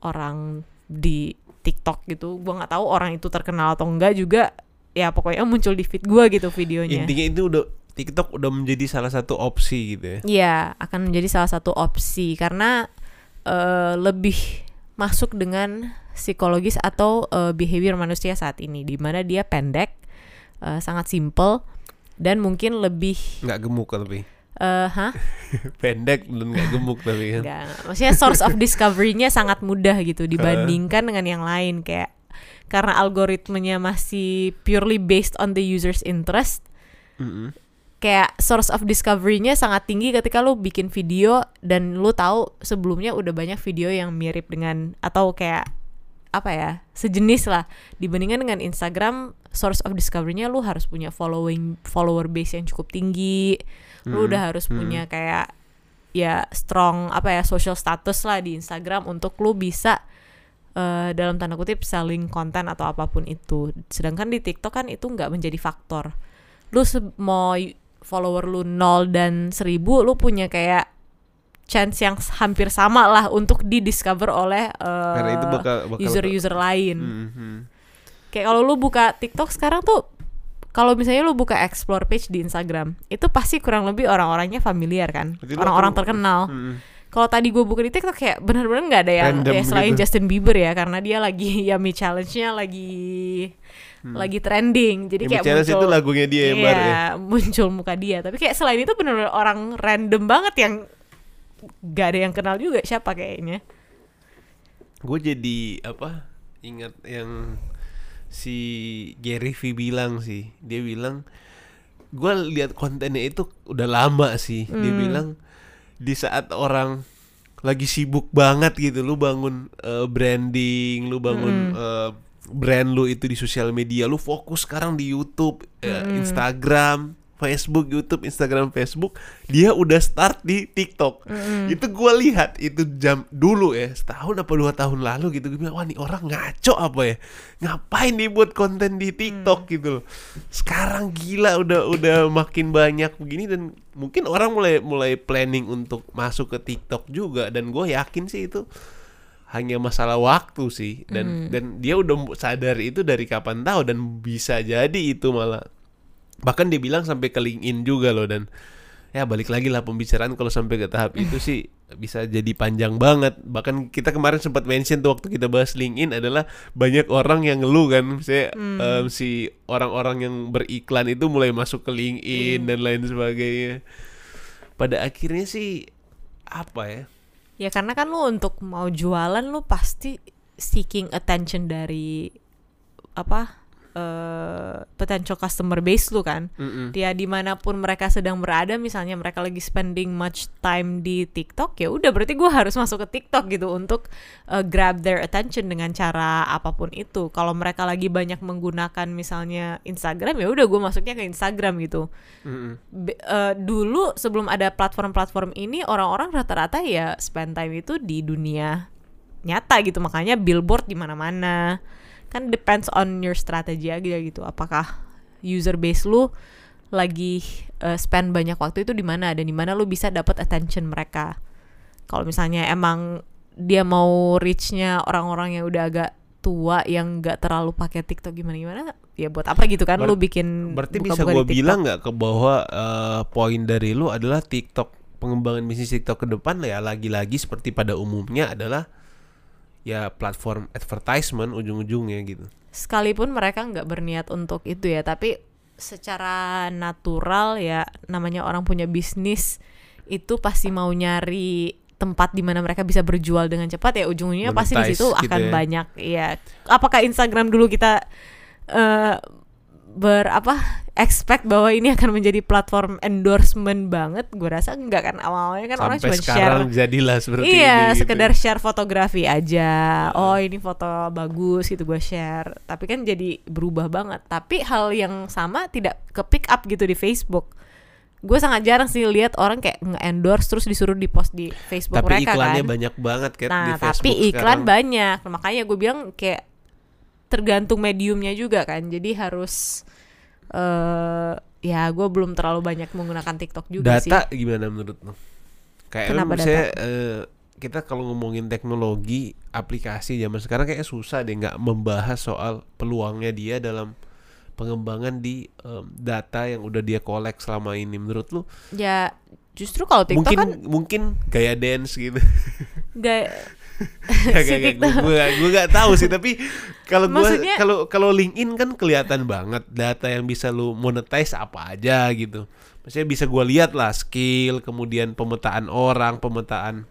orang di TikTok gitu gue nggak tahu orang itu terkenal atau enggak juga ya pokoknya muncul di feed gue gitu videonya Intinya itu udah TikTok udah menjadi salah satu opsi gitu ya. Iya, akan menjadi salah satu opsi karena eh, lebih masuk dengan psikologis atau eh, behavior manusia saat ini, di mana dia pendek, eh, sangat simple dan mungkin lebih, Nggak gemuk tapi. eh hah? Pendek dan nggak gemuk tapi kan. Maksudnya source of discovery-nya sangat mudah gitu dibandingkan dengan yang lain kayak karena algoritmenya masih purely based on the user's interest Mm-mm. kayak source of discovery-nya sangat tinggi ketika lu bikin video dan lu tahu sebelumnya udah banyak video yang mirip dengan atau kayak apa ya sejenis lah dibandingkan dengan Instagram source of discovery-nya lu harus punya following follower base yang cukup tinggi lu Hmm, udah harus hmm. punya kayak ya strong apa ya social status lah di Instagram untuk lu bisa eh, dalam tanda kutip selling konten atau apa pun itu. Sedangkan di TikTok kan itu nggak menjadi faktor. Lu mau follower lu nol dan seribu lu punya kayak chance yang hampir sama lah untuk didiscover oleh eh, bakal user-user lain. Mhm. kayak kalau lu buka TikTok sekarang tuh kalau misalnya lu buka explore page di Instagram itu pasti kurang lebih orang-orangnya familiar kan? Orang-orang terkenal. Mhm. Kalau tadi gue buka di TikTok kayak bener-bener nggak ada yang Random ya selain gitu. Justin Bieber ya karena dia lagi Yummy Challenge-nya lagi lagi trending jadi Yang kayak bicara muncul itu lagunya dia yang baru ya. Iya, muncul muka dia tapi kayak selain itu bener-bener orang random banget yang gak ada yang kenal juga siapa kayaknya Gue jadi apa? Ingat yang si Gary V bilang sih. Dia bilang gue lihat kontennya itu udah lama sih. Dia Hmm. bilang di saat orang lagi sibuk banget gitu, lu bangun eh, branding, lu bangun eh, brand lu itu di sosial media, lu fokus sekarang di YouTube, eh, Instagram, Facebook, YouTube, Instagram, Facebook, dia udah start di TikTok. Itu gua lihat itu jam dulu ya, setahun apa dua tahun lalu gitu. Gue bilang, wah nih orang ngaco apa ya? Ngapain dia buat konten di TikTok gitu loh. Sekarang gila udah udah makin banyak begini dan mungkin orang mulai mulai planning untuk masuk ke TikTok juga dan gue yakin sih itu hanya masalah waktu sih dan dan dia udah sadar itu dari kapan tahu dan bisa jadi itu malah bahkan dia bilang sampai ke LinkedIn juga loh dan ya balik lagi lah pembicaraan kalau sampai ke tahap itu sih bisa jadi panjang banget. Bahkan kita kemarin sempat mention tuh waktu kita bahas LinkedIn adalah banyak orang yang ngeluh kan. Misalnya em, si orang-orang yang beriklan itu mulai masuk ke LinkedIn dan lain sebagainya. Pada akhirnya sih apa ya? Ya karena kan lu untuk mau jualan lu pasti seeking attention dari apa eh potential customer base lu kan. Mm-mm. ya di mana pun mereka sedang berada misalnya mereka lagi spending much time di TikTok ya udah berarti gue harus masuk ke TikTok gitu untuk uh, grab their attention dengan cara apa pun itu. Kalau mereka lagi banyak menggunakan misalnya Instagram ya udah gue masuknya ke Instagram gitu. Mm-mm. Be- eh, dulu sebelum ada platform-platform ini orang-orang rata-rata ya spend time itu di dunia nyata gitu. Makanya billboard di mana-mana kan depends on your strategy aja gitu. Apakah user base lu lagi eh, spend banyak waktu itu di mana dan di mana lu bisa dapat attention mereka. Kalau misalnya emang dia mau reachnya orang-orang yang udah agak tua yang nggak terlalu pakai TikTok gimana gimana ya buat apa gitu kan? Ber- lu bikin Berarti buka-buka bisa gue bilang nggak ke bahwa eh, poin dari lu adalah TikTok pengembangan bisnis TikTok ke depan ya lagi-lagi seperti pada umumnya adalah ya platform advertisement ujung-ujungnya gitu. sekalipun mereka nggak berniat untuk itu ya tapi secara natural ya namanya orang punya bisnis itu pasti mau nyari tempat di mana mereka bisa berjual dengan cepat ya ujung-ujungnya pasti di situ gitu akan ya. banyak ya apakah Instagram dulu kita eh ber apa expect bahwa ini akan menjadi platform endorsement banget gue rasa enggak kan awalnya kan orang Sampai cuma sekarang share jadilah seperti iya, ini. gitu. sekedar share fotografi aja. Oh, ini foto bagus gitu gue share. Tapi kan jadi berubah banget. Tapi hal yang sama tidak ke pick up gitu di Facebook. Gue sangat jarang sih lihat orang kayak nge-endorse terus disuruh di post di Facebook Tapi mereka iklannya kan. banyak banget kan di Nah, Facebook tapi iklan sekarang. banyak. Makanya gue bilang kayak tergantung mediumnya juga kan. Jadi harus eh ya gue belum terlalu banyak menggunakan TikTok juga sih. Data gimana menurut lu? Kayak Kenapa misalnya eh, kita kalau ngomongin teknologi aplikasi zaman sekarang kayak susah deh nggak membahas soal peluangnya dia dalam pengembangan di em, data yang udah dia kolek selama ini menurut lu Ya justru kalau TikTok mungkin kan mungkin gaya dance gitu gak Gak, Si gak, gak. TikTok. Gue gue gak tahu sih tapi kalau gue kalau kalau LinkedIn kan kelihatan banget data yang bisa lu monetize apa aja gitu. Maksudnya bisa gue lihat lah skill, kemudian pemetaan orang, pemetaan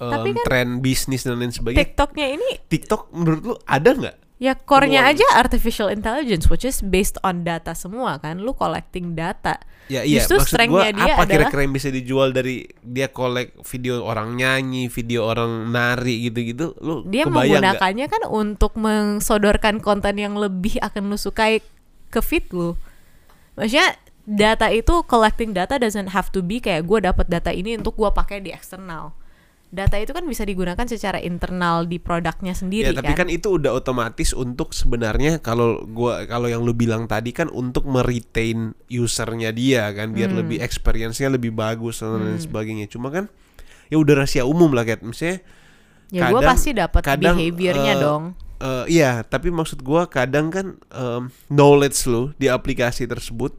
em, Tapi kan tren bisnis dan lain sebagainya. TikToknya ini TikTok menurut lu ada nggak? Ya core-nya aja artificial intelligence which is based on data semua kan? Lu collecting data. Ya iya, Justru maksud strength-nya dia apa kira-kira yang bisa dijual dari dia kolek video orang nyanyi, video orang nari gitu-gitu, lu dia menggunakannya kan untuk mensodorkan konten yang lebih akan lu sukai ke feed lu. Maksudnya data itu collecting data doesn't have to be kayak gue dapat data ini untuk gue pakai di eksternal data itu kan bisa digunakan secara internal di produknya sendiri Ya, tapi kan itu udah otomatis untuk sebenarnya kalau gua kalau yang lu bilang tadi kan untuk meretain usernya dia kan biar Hmm. lebih experience-nya lebih bagus dan lain sebagainya. Cuma kan ya udah rahasia umum lah kayak misalnya ya kadang- pasti dapat behaviornya eh, dong eh, iya, tapi maksud gua kadang kan em, knowledge lu di aplikasi tersebut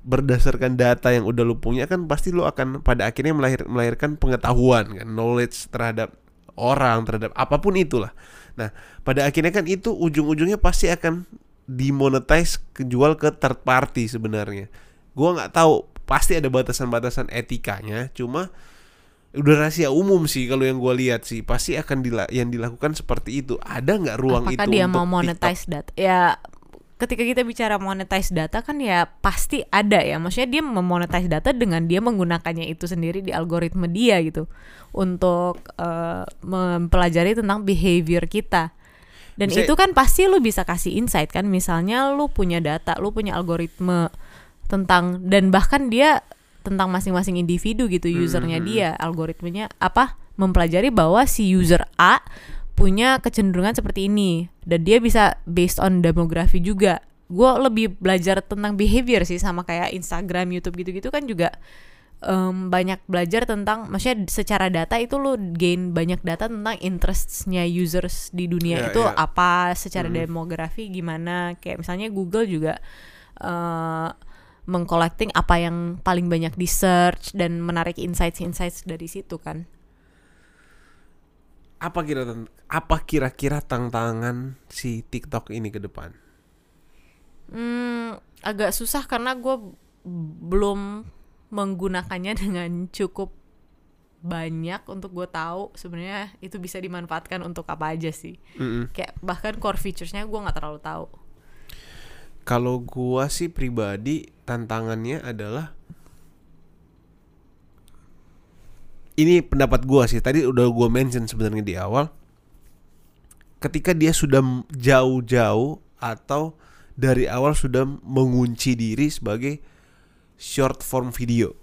berdasarkan data yang udah lu punya kan pasti lu akan pada akhirnya melahir, melahirkan pengetahuan kan knowledge terhadap orang terhadap apa pun itulah. Nah, pada akhirnya kan itu ujung-ujungnya pasti akan dimonetize kejual ke third party sebenarnya. Gua nggak tahu pasti ada batasan-batasan etikanya, cuma udah rahasia umum sih kalau yang gua lihat sih pasti akan dila yang dilakukan seperti itu. Ada nggak ruang apakah itu dia untuk mau monetize data ya ketika kita bicara monetize data kan ya pasti ada ya. Maksudnya dia memonetize data dengan dia menggunakannya itu sendiri di algoritma dia gitu. Untuk eh, mempelajari tentang behavior kita. Dan Bisa- itu kan pasti lu bisa kasih insight kan. Misalnya lu punya data lu punya algoritma tentang dan bahkan dia tentang masing-masing individu gitu usernya dia. Algoritmanya apa? Mempelajari bahwa si user A punya kecenderungan seperti ini dan dia bisa based on demografi juga gue lebih belajar tentang behavior sih sama kayak Instagram YouTube gitu-gitu kan juga em, banyak belajar tentang maksudnya secara data itu lo gain banyak data tentang interestnya users di dunia Ya, itu ya. apa secara Hmm. demografi gimana kayak misalnya Google juga eh mengcollecting apa yang paling banyak di search dan menarik insights-insights dari situ kan apa kira apa kira-kira tantangan si TikTok ini ke depan? Hmm, agak susah karena gue belum menggunakannya dengan cukup banyak untuk gue tahu sebenarnya itu bisa dimanfaatkan untuk apa aja sih. Mm-mm. Kayak bahkan core featuresnya gue nggak terlalu tahu. Kalau gua sih pribadi tantangannya adalah ini pendapat gua sih. Tadi udah gua mention sebenarnya di awal. Ketika dia sudah jauh-jauh atau dari awal sudah mengunci diri sebagai short form video.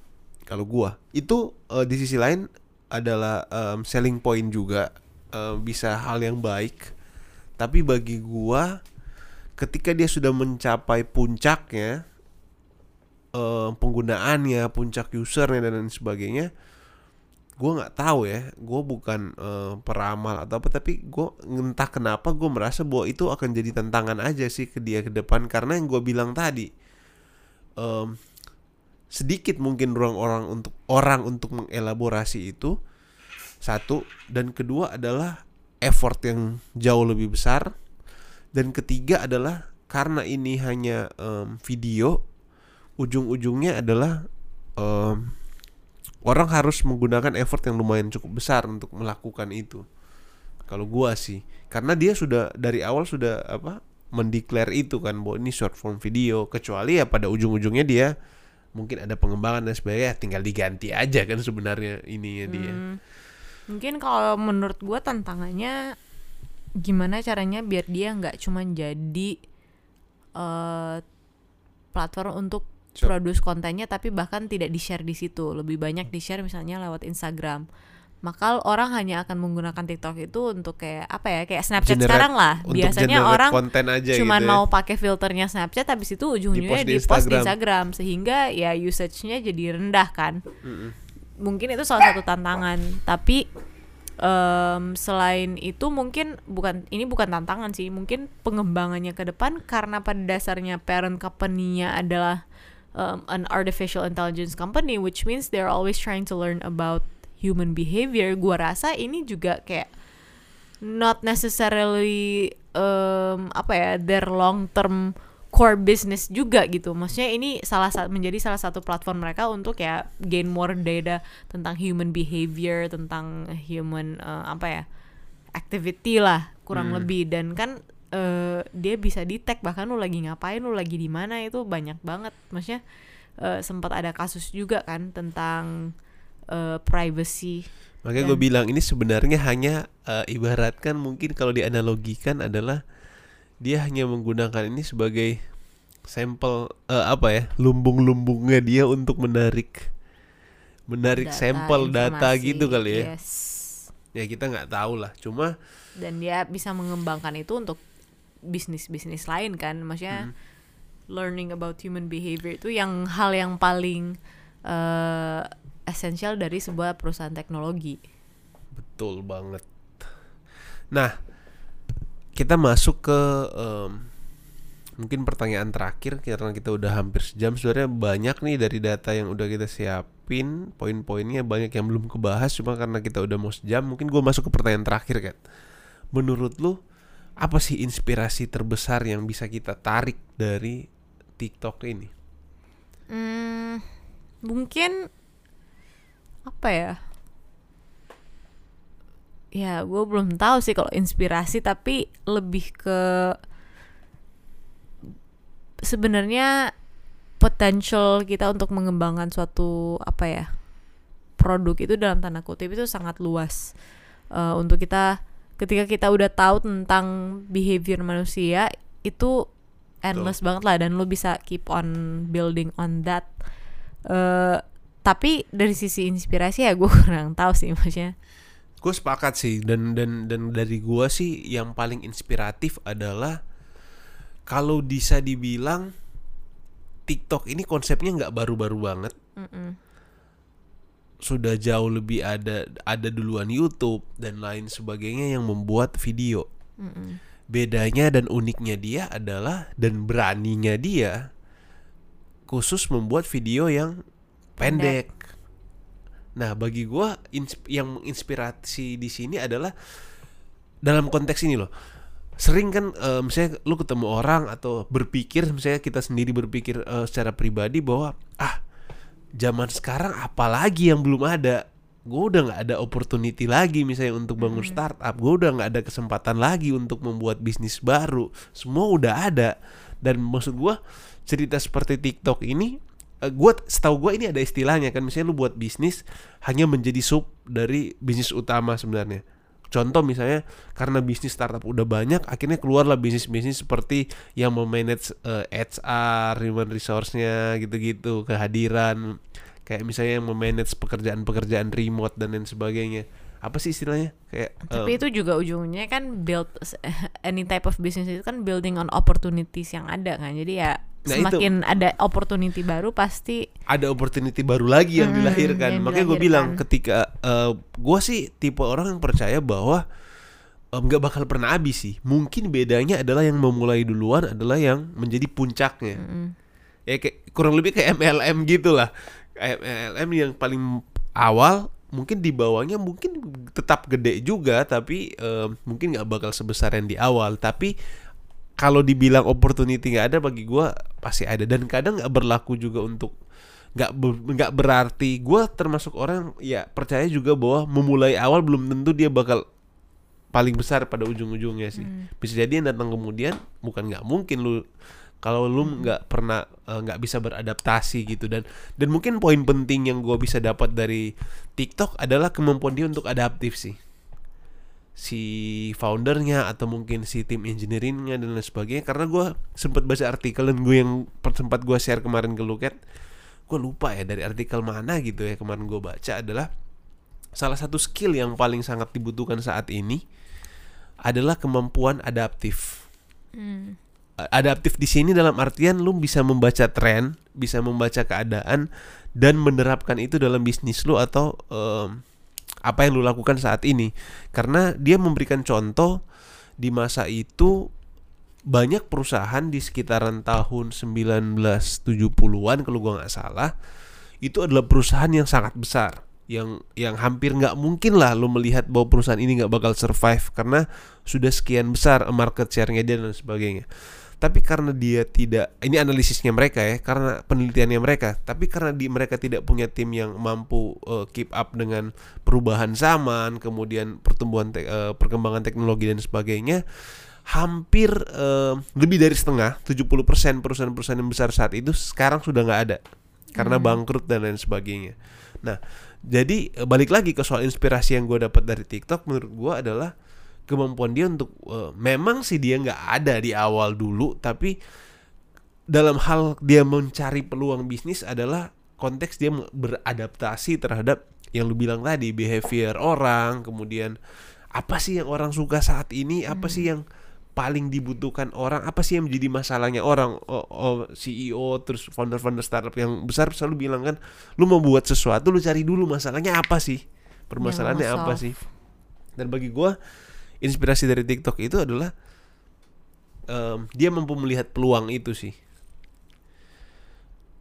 Kalau gua itu eh, di sisi lain adalah em, selling point juga eh, bisa hal yang baik. Tapi bagi gua ketika dia sudah mencapai puncaknya eh, penggunaannya, puncak usernya dan lain sebagainya, gue nggak tahu ya gue bukan eh, peramal atau apa tapi gue entah kenapa gue merasa bahwa itu akan jadi tantangan aja sih ke dia ke depan. Karena yang gue bilang tadi em, sedikit mungkin ruang orang untuk orang untuk mengelaborasi itu satu. Dan kedua adalah effort yang jauh lebih besar. Dan ketiga adalah karena ini hanya em, video ujung-ujungnya adalah em, orang harus menggunakan effort yang lumayan cukup besar untuk melakukan itu. Kalau gua sih karena dia sudah dari awal sudah apa mendeklar itu kan bahwa ini short form video kecuali ya pada ujung-ujungnya dia mungkin ada pengembangan dan sebagainya tinggal diganti aja kan sebenarnya ininya dia. Hmm, mungkin kalau menurut gua tantangannya gimana caranya biar dia nggak cuma jadi eh platform untuk Sure. produce kontennya tapi bahkan tidak di share di situ lebih banyak di share misalnya lewat Instagram maka orang hanya akan menggunakan TikTok itu untuk kayak apa ya kayak Snapchat Generate- sekarang lah biasanya orang konten aja cuman gitu ya. mau pakai filternya Snapchat habis itu ujung-ujungnya Di-post di di post di Instagram. Sehingga ya usage-nya jadi rendah kan Mm-mm. mungkin itu salah satu tantangan tapi em, selain itu mungkin bukan ini bukan tantangan sih mungkin pengembangannya ke depan karena pada dasarnya parent company-nya adalah um, an artificial intelligence company which means they're always trying to learn about human behavior. Gua rasa ini juga kayak not necessarily um, apa ya their long term core business juga gitu. Maksudnya ini salah satu menjadi salah satu platform mereka untuk ya gain more data tentang human behavior tentang human uh, apa ya activity lah kurang Hmm. lebih. Dan kan eh, dia bisa detect bahkan lu lagi ngapain lu lagi di mana itu banyak banget maksudnya eh, sempat ada kasus juga kan tentang eh, privacy Makanya gue bilang ini sebenarnya hanya eh, ibaratkan mungkin kalau dianalogikan adalah dia hanya menggunakan ini sebagai sampel eh, apa ya lumbung-lumbungnya dia untuk menarik menarik data, sampel data gitu kali ya. Yes. Ya kita nggak tahu lah. Cuma dan dia bisa mengembangkan itu untuk bisnis bisnis lain kan. Maksudnya Hmm. learning about human behavior itu yang hal yang paling eh esensial dari sebuah perusahaan teknologi. Betul banget. Nah kita masuk ke em, mungkin pertanyaan terakhir karena kita udah hampir sejam. Sebenarnya banyak nih dari data yang udah kita siapin. Poin-poinnya banyak yang belum kebahas cuma karena kita udah mau sejam mungkin gue masuk ke pertanyaan terakhir kan menurut lu apa sih inspirasi terbesar yang bisa kita tarik dari TikTok ini Hmm, mungkin apa ya? Ya, gue belum tahu sih kalau inspirasi, tapi lebih ke sebenarnya potential kita untuk mengembangkan suatu apa ya produk itu dalam tanda kutip itu sangat luas Eh, untuk kita ketika kita udah tahu tentang behavior manusia itu endless banget lah dan lu bisa keep on building on that. Eh tapi dari sisi inspirasi ya gue kurang tahu sih maksudnya. Gue sepakat sih dan dan dan dari gua sih yang paling inspiratif adalah kalau bisa dibilang TikTok ini konsepnya nggak baru-baru banget, Mm-mm. Sudah jauh lebih ada ada duluan YouTube dan lain sebagainya yang membuat video. Mm-mm. Bedanya dan uniknya dia adalah dan beraninya dia khusus membuat video yang pendek. Nah, bagi gua yang menginspirasi di sini adalah dalam konteks ini loh. Sering kan eh, misalnya lu ketemu orang atau berpikir misalnya kita sendiri berpikir eh, secara pribadi bahwa ah zaman sekarang apalagi yang belum ada? Gue udah nggak ada opportunity lagi misalnya untuk bangun startup. Gue udah nggak ada kesempatan lagi untuk membuat bisnis baru. Semua udah ada. Dan maksud gue cerita seperti TikTok ini eh, gue setahu gue ini ada istilahnya kan. Misalnya lu buat bisnis hanya menjadi sub dari bisnis utama sebenarnya contoh misalnya karena bisnis startup udah banyak akhirnya keluarlah bisnis-bisnis seperti yang memanage eh, HR human resource-nya gitu-gitu kehadiran. Kayak misalnya yang memanage pekerjaan-pekerjaan remote dan lain sebagainya apa sih istilahnya kayak tapi em, itu juga ujungnya kan build any type of business itu kan building on opportunities yang ada kan jadi ya Nah, itu. semakin ada opportunity baru pasti ada opportunity baru lagi yang Hmm, dilahirkan. yang Makanya gue bilang ketika eh, gue sih tipe orang yang percaya bahwa nggak bakal pernah habis sih. Mungkin bedanya adalah yang memulai duluan adalah yang menjadi puncaknya. mm, Ya kayak kurang lebih kayak MLM gitu lah. Kayak MLM yang paling awal mungkin di bawahnya mungkin tetap gede juga tapi em, mungkin nggak bakal sebesar yang di awal. Tapi kalau dibilang opportunity nggak ada bagi gua pasti ada. Dan kadang nggak berlaku juga untuk nggak ber- nggak berarti. Gua termasuk orang ya percaya juga bahwa memulai awal belum tentu dia bakal paling besar pada ujung-ujungnya sih. Bisa jadi yang datang kemudian bukan nggak mungkin lu kalau lu nggak pernah eh, nggak bisa beradaptasi gitu. Dan dan mungkin poin penting yang gua bisa dapat dari TikTok adalah kemampuan dia untuk adaptif sih. Si foundernya atau mungkin si tim engineeringnya dan lain sebagainya. Karena gue sempat baca artikel dan gue yang sempat gue share kemarin ke Luket gue lupa ya dari artikel mana gitu ya kemarin gue baca adalah salah satu skill yang paling sangat dibutuhkan saat ini adalah kemampuan adaptif. Mm, A- adaptif di sini dalam artian lu bisa membaca tren bisa membaca keadaan dan menerapkan itu dalam bisnis lu atau em, apa yang lu lakukan saat ini. Karena dia memberikan contoh di masa itu banyak perusahaan di sekitaran tahun 1970-an kalau gua nggak salah itu adalah perusahaan yang sangat besar yang yang hampir nggak mungkin lah lo melihat bahwa perusahaan ini nggak bakal survive karena sudah sekian besar market share-nya dia dan sebagainya tapi karena dia tidak ini analisisnya mereka ya karena penelitiannya mereka. Tapi karena di mereka tidak punya tim yang mampu uh, keep up dengan perubahan zaman kemudian pertumbuhan tek- uh, perkembangan teknologi dan sebagainya hampir uh, lebih dari setengah 70% perusahaan-perusahaan yang besar saat itu sekarang sudah nggak ada karena bangkrut dan lain sebagainya. Nah jadi balik lagi ke soal inspirasi yang gue dapat dari TikTok menurut gue adalah kemampuan dia untuk eh, memang sih dia nggak ada di awal dulu tapi dalam hal dia mencari peluang bisnis adalah konteks dia beradaptasi terhadap yang lu bilang tadi behavior orang kemudian apa sih yang orang suka saat ini apa sih yang paling dibutuhkan orang apa sih yang menjadi masalahnya orang oh, oh, CEO terus founder-founder startup yang besar selalu bilang kan lu mau buat sesuatu lu cari dulu masalahnya apa sih? Permasalahannya apa sih? Dan bagi gua inspirasi dari TikTok itu adalah em, dia mampu melihat peluang itu sih.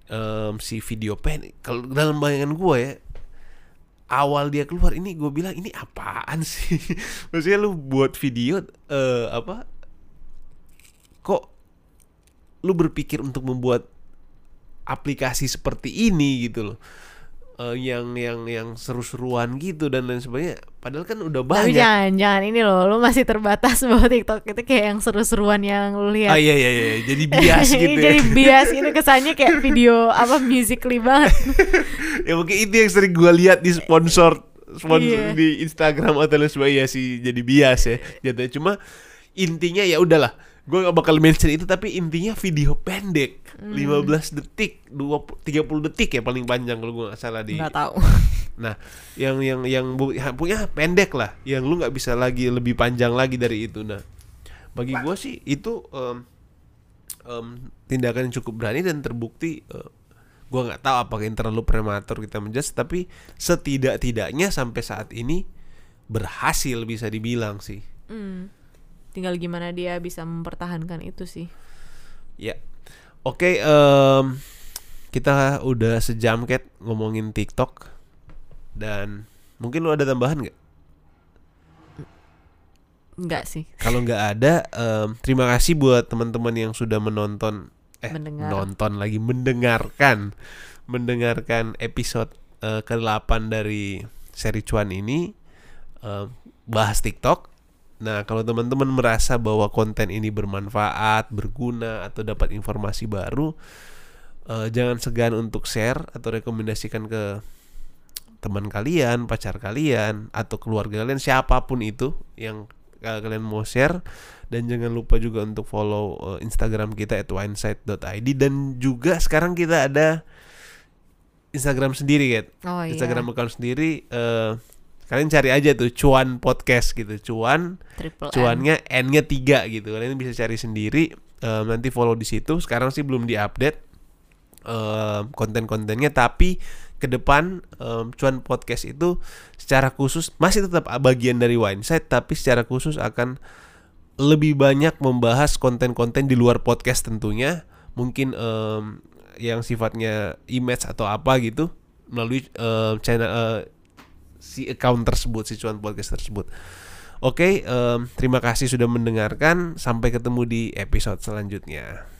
Em, si video pen kalau dalam bayangan gua ya awal dia keluar ini gue bilang ini apaan sih? Maksudnya lu buat video eh apa kok lu berpikir untuk membuat aplikasi seperti ini gitu loh Eh, yang yang yang seru-seruan gitu dan lain sebagainya. Padahal kan udah tapi banyak. jangan jangan ini loh lu masih terbatas bahwa TikTok itu kayak yang seru-seruan yang lu ah lihat iya iya iya. Jadi bias gitu ya. Jadi bias itu kesannya kayak video apa musically banget. Ya mungkin itu yang sering gue lihat di sponsor sponsor Iya. di Instagram atau lain sebagainya sih jadi bias ya jatuhnya. Cuma intinya ya udahlah gue gak bakal mention itu tapi intinya video pendek. Hmm. 15 detik 20 30 detik ya paling panjang kalau gue nggak salah di nggak tahu. Nah yang yang yang ya, punya pendek lah. Yang lu nggak bisa lagi lebih panjang lagi dari itu. Nah bagi gue sih itu em, em, tindakan yang cukup berani dan terbukti eh, gua nggak tahu apakah ini terlalu prematur kita menjudge tapi setidak-tidaknya sampai saat ini berhasil bisa dibilang sih. Hmm. Tinggal gimana dia bisa mempertahankan itu sih. Ya. Oke em, kita udah sejam ket ngomongin TikTok. Dan mungkin lu ada tambahan nggak? Enggak sih. Kalau nggak ada, em, terima kasih buat teman-teman yang sudah menonton, eh Mendengar. nonton lagi mendengarkan, mendengarkan episode eh, ke-8 dari seri cuan ini. Em, bahas TikTok. Nah, kalau teman-teman merasa bahwa konten ini bermanfaat, berguna atau dapat informasi baru, eh, jangan segan untuk share atau rekomendasikan ke teman kalian, pacar kalian, atau keluarga kalian, siapa pun itu yang uh, kalian mau share. Dan jangan lupa juga untuk follow uh, Instagram kita at winesight.id dan juga sekarang kita ada Instagram sendiri kan, oh iya Instagram account sendiri. uh, kalian cari aja tuh cuan podcast gitu cuan Triple N. cuannya n-nya tiga gitu. Kalian bisa cari sendiri Em, nanti follow di situ. Sekarang sih belum diupdate em, konten-kontennya. Tapi ke depan em, cuan podcast itu secara khusus masih tetap bagian dari Wineside tapi secara khusus akan lebih banyak membahas konten-konten di luar podcast tentunya. Mungkin em, yang sifatnya image atau apa gitu melalui em, channel eh, si account tersebut si cuan podcast tersebut. Oke em, terima kasih sudah mendengarkan. Sampai ketemu di episode selanjutnya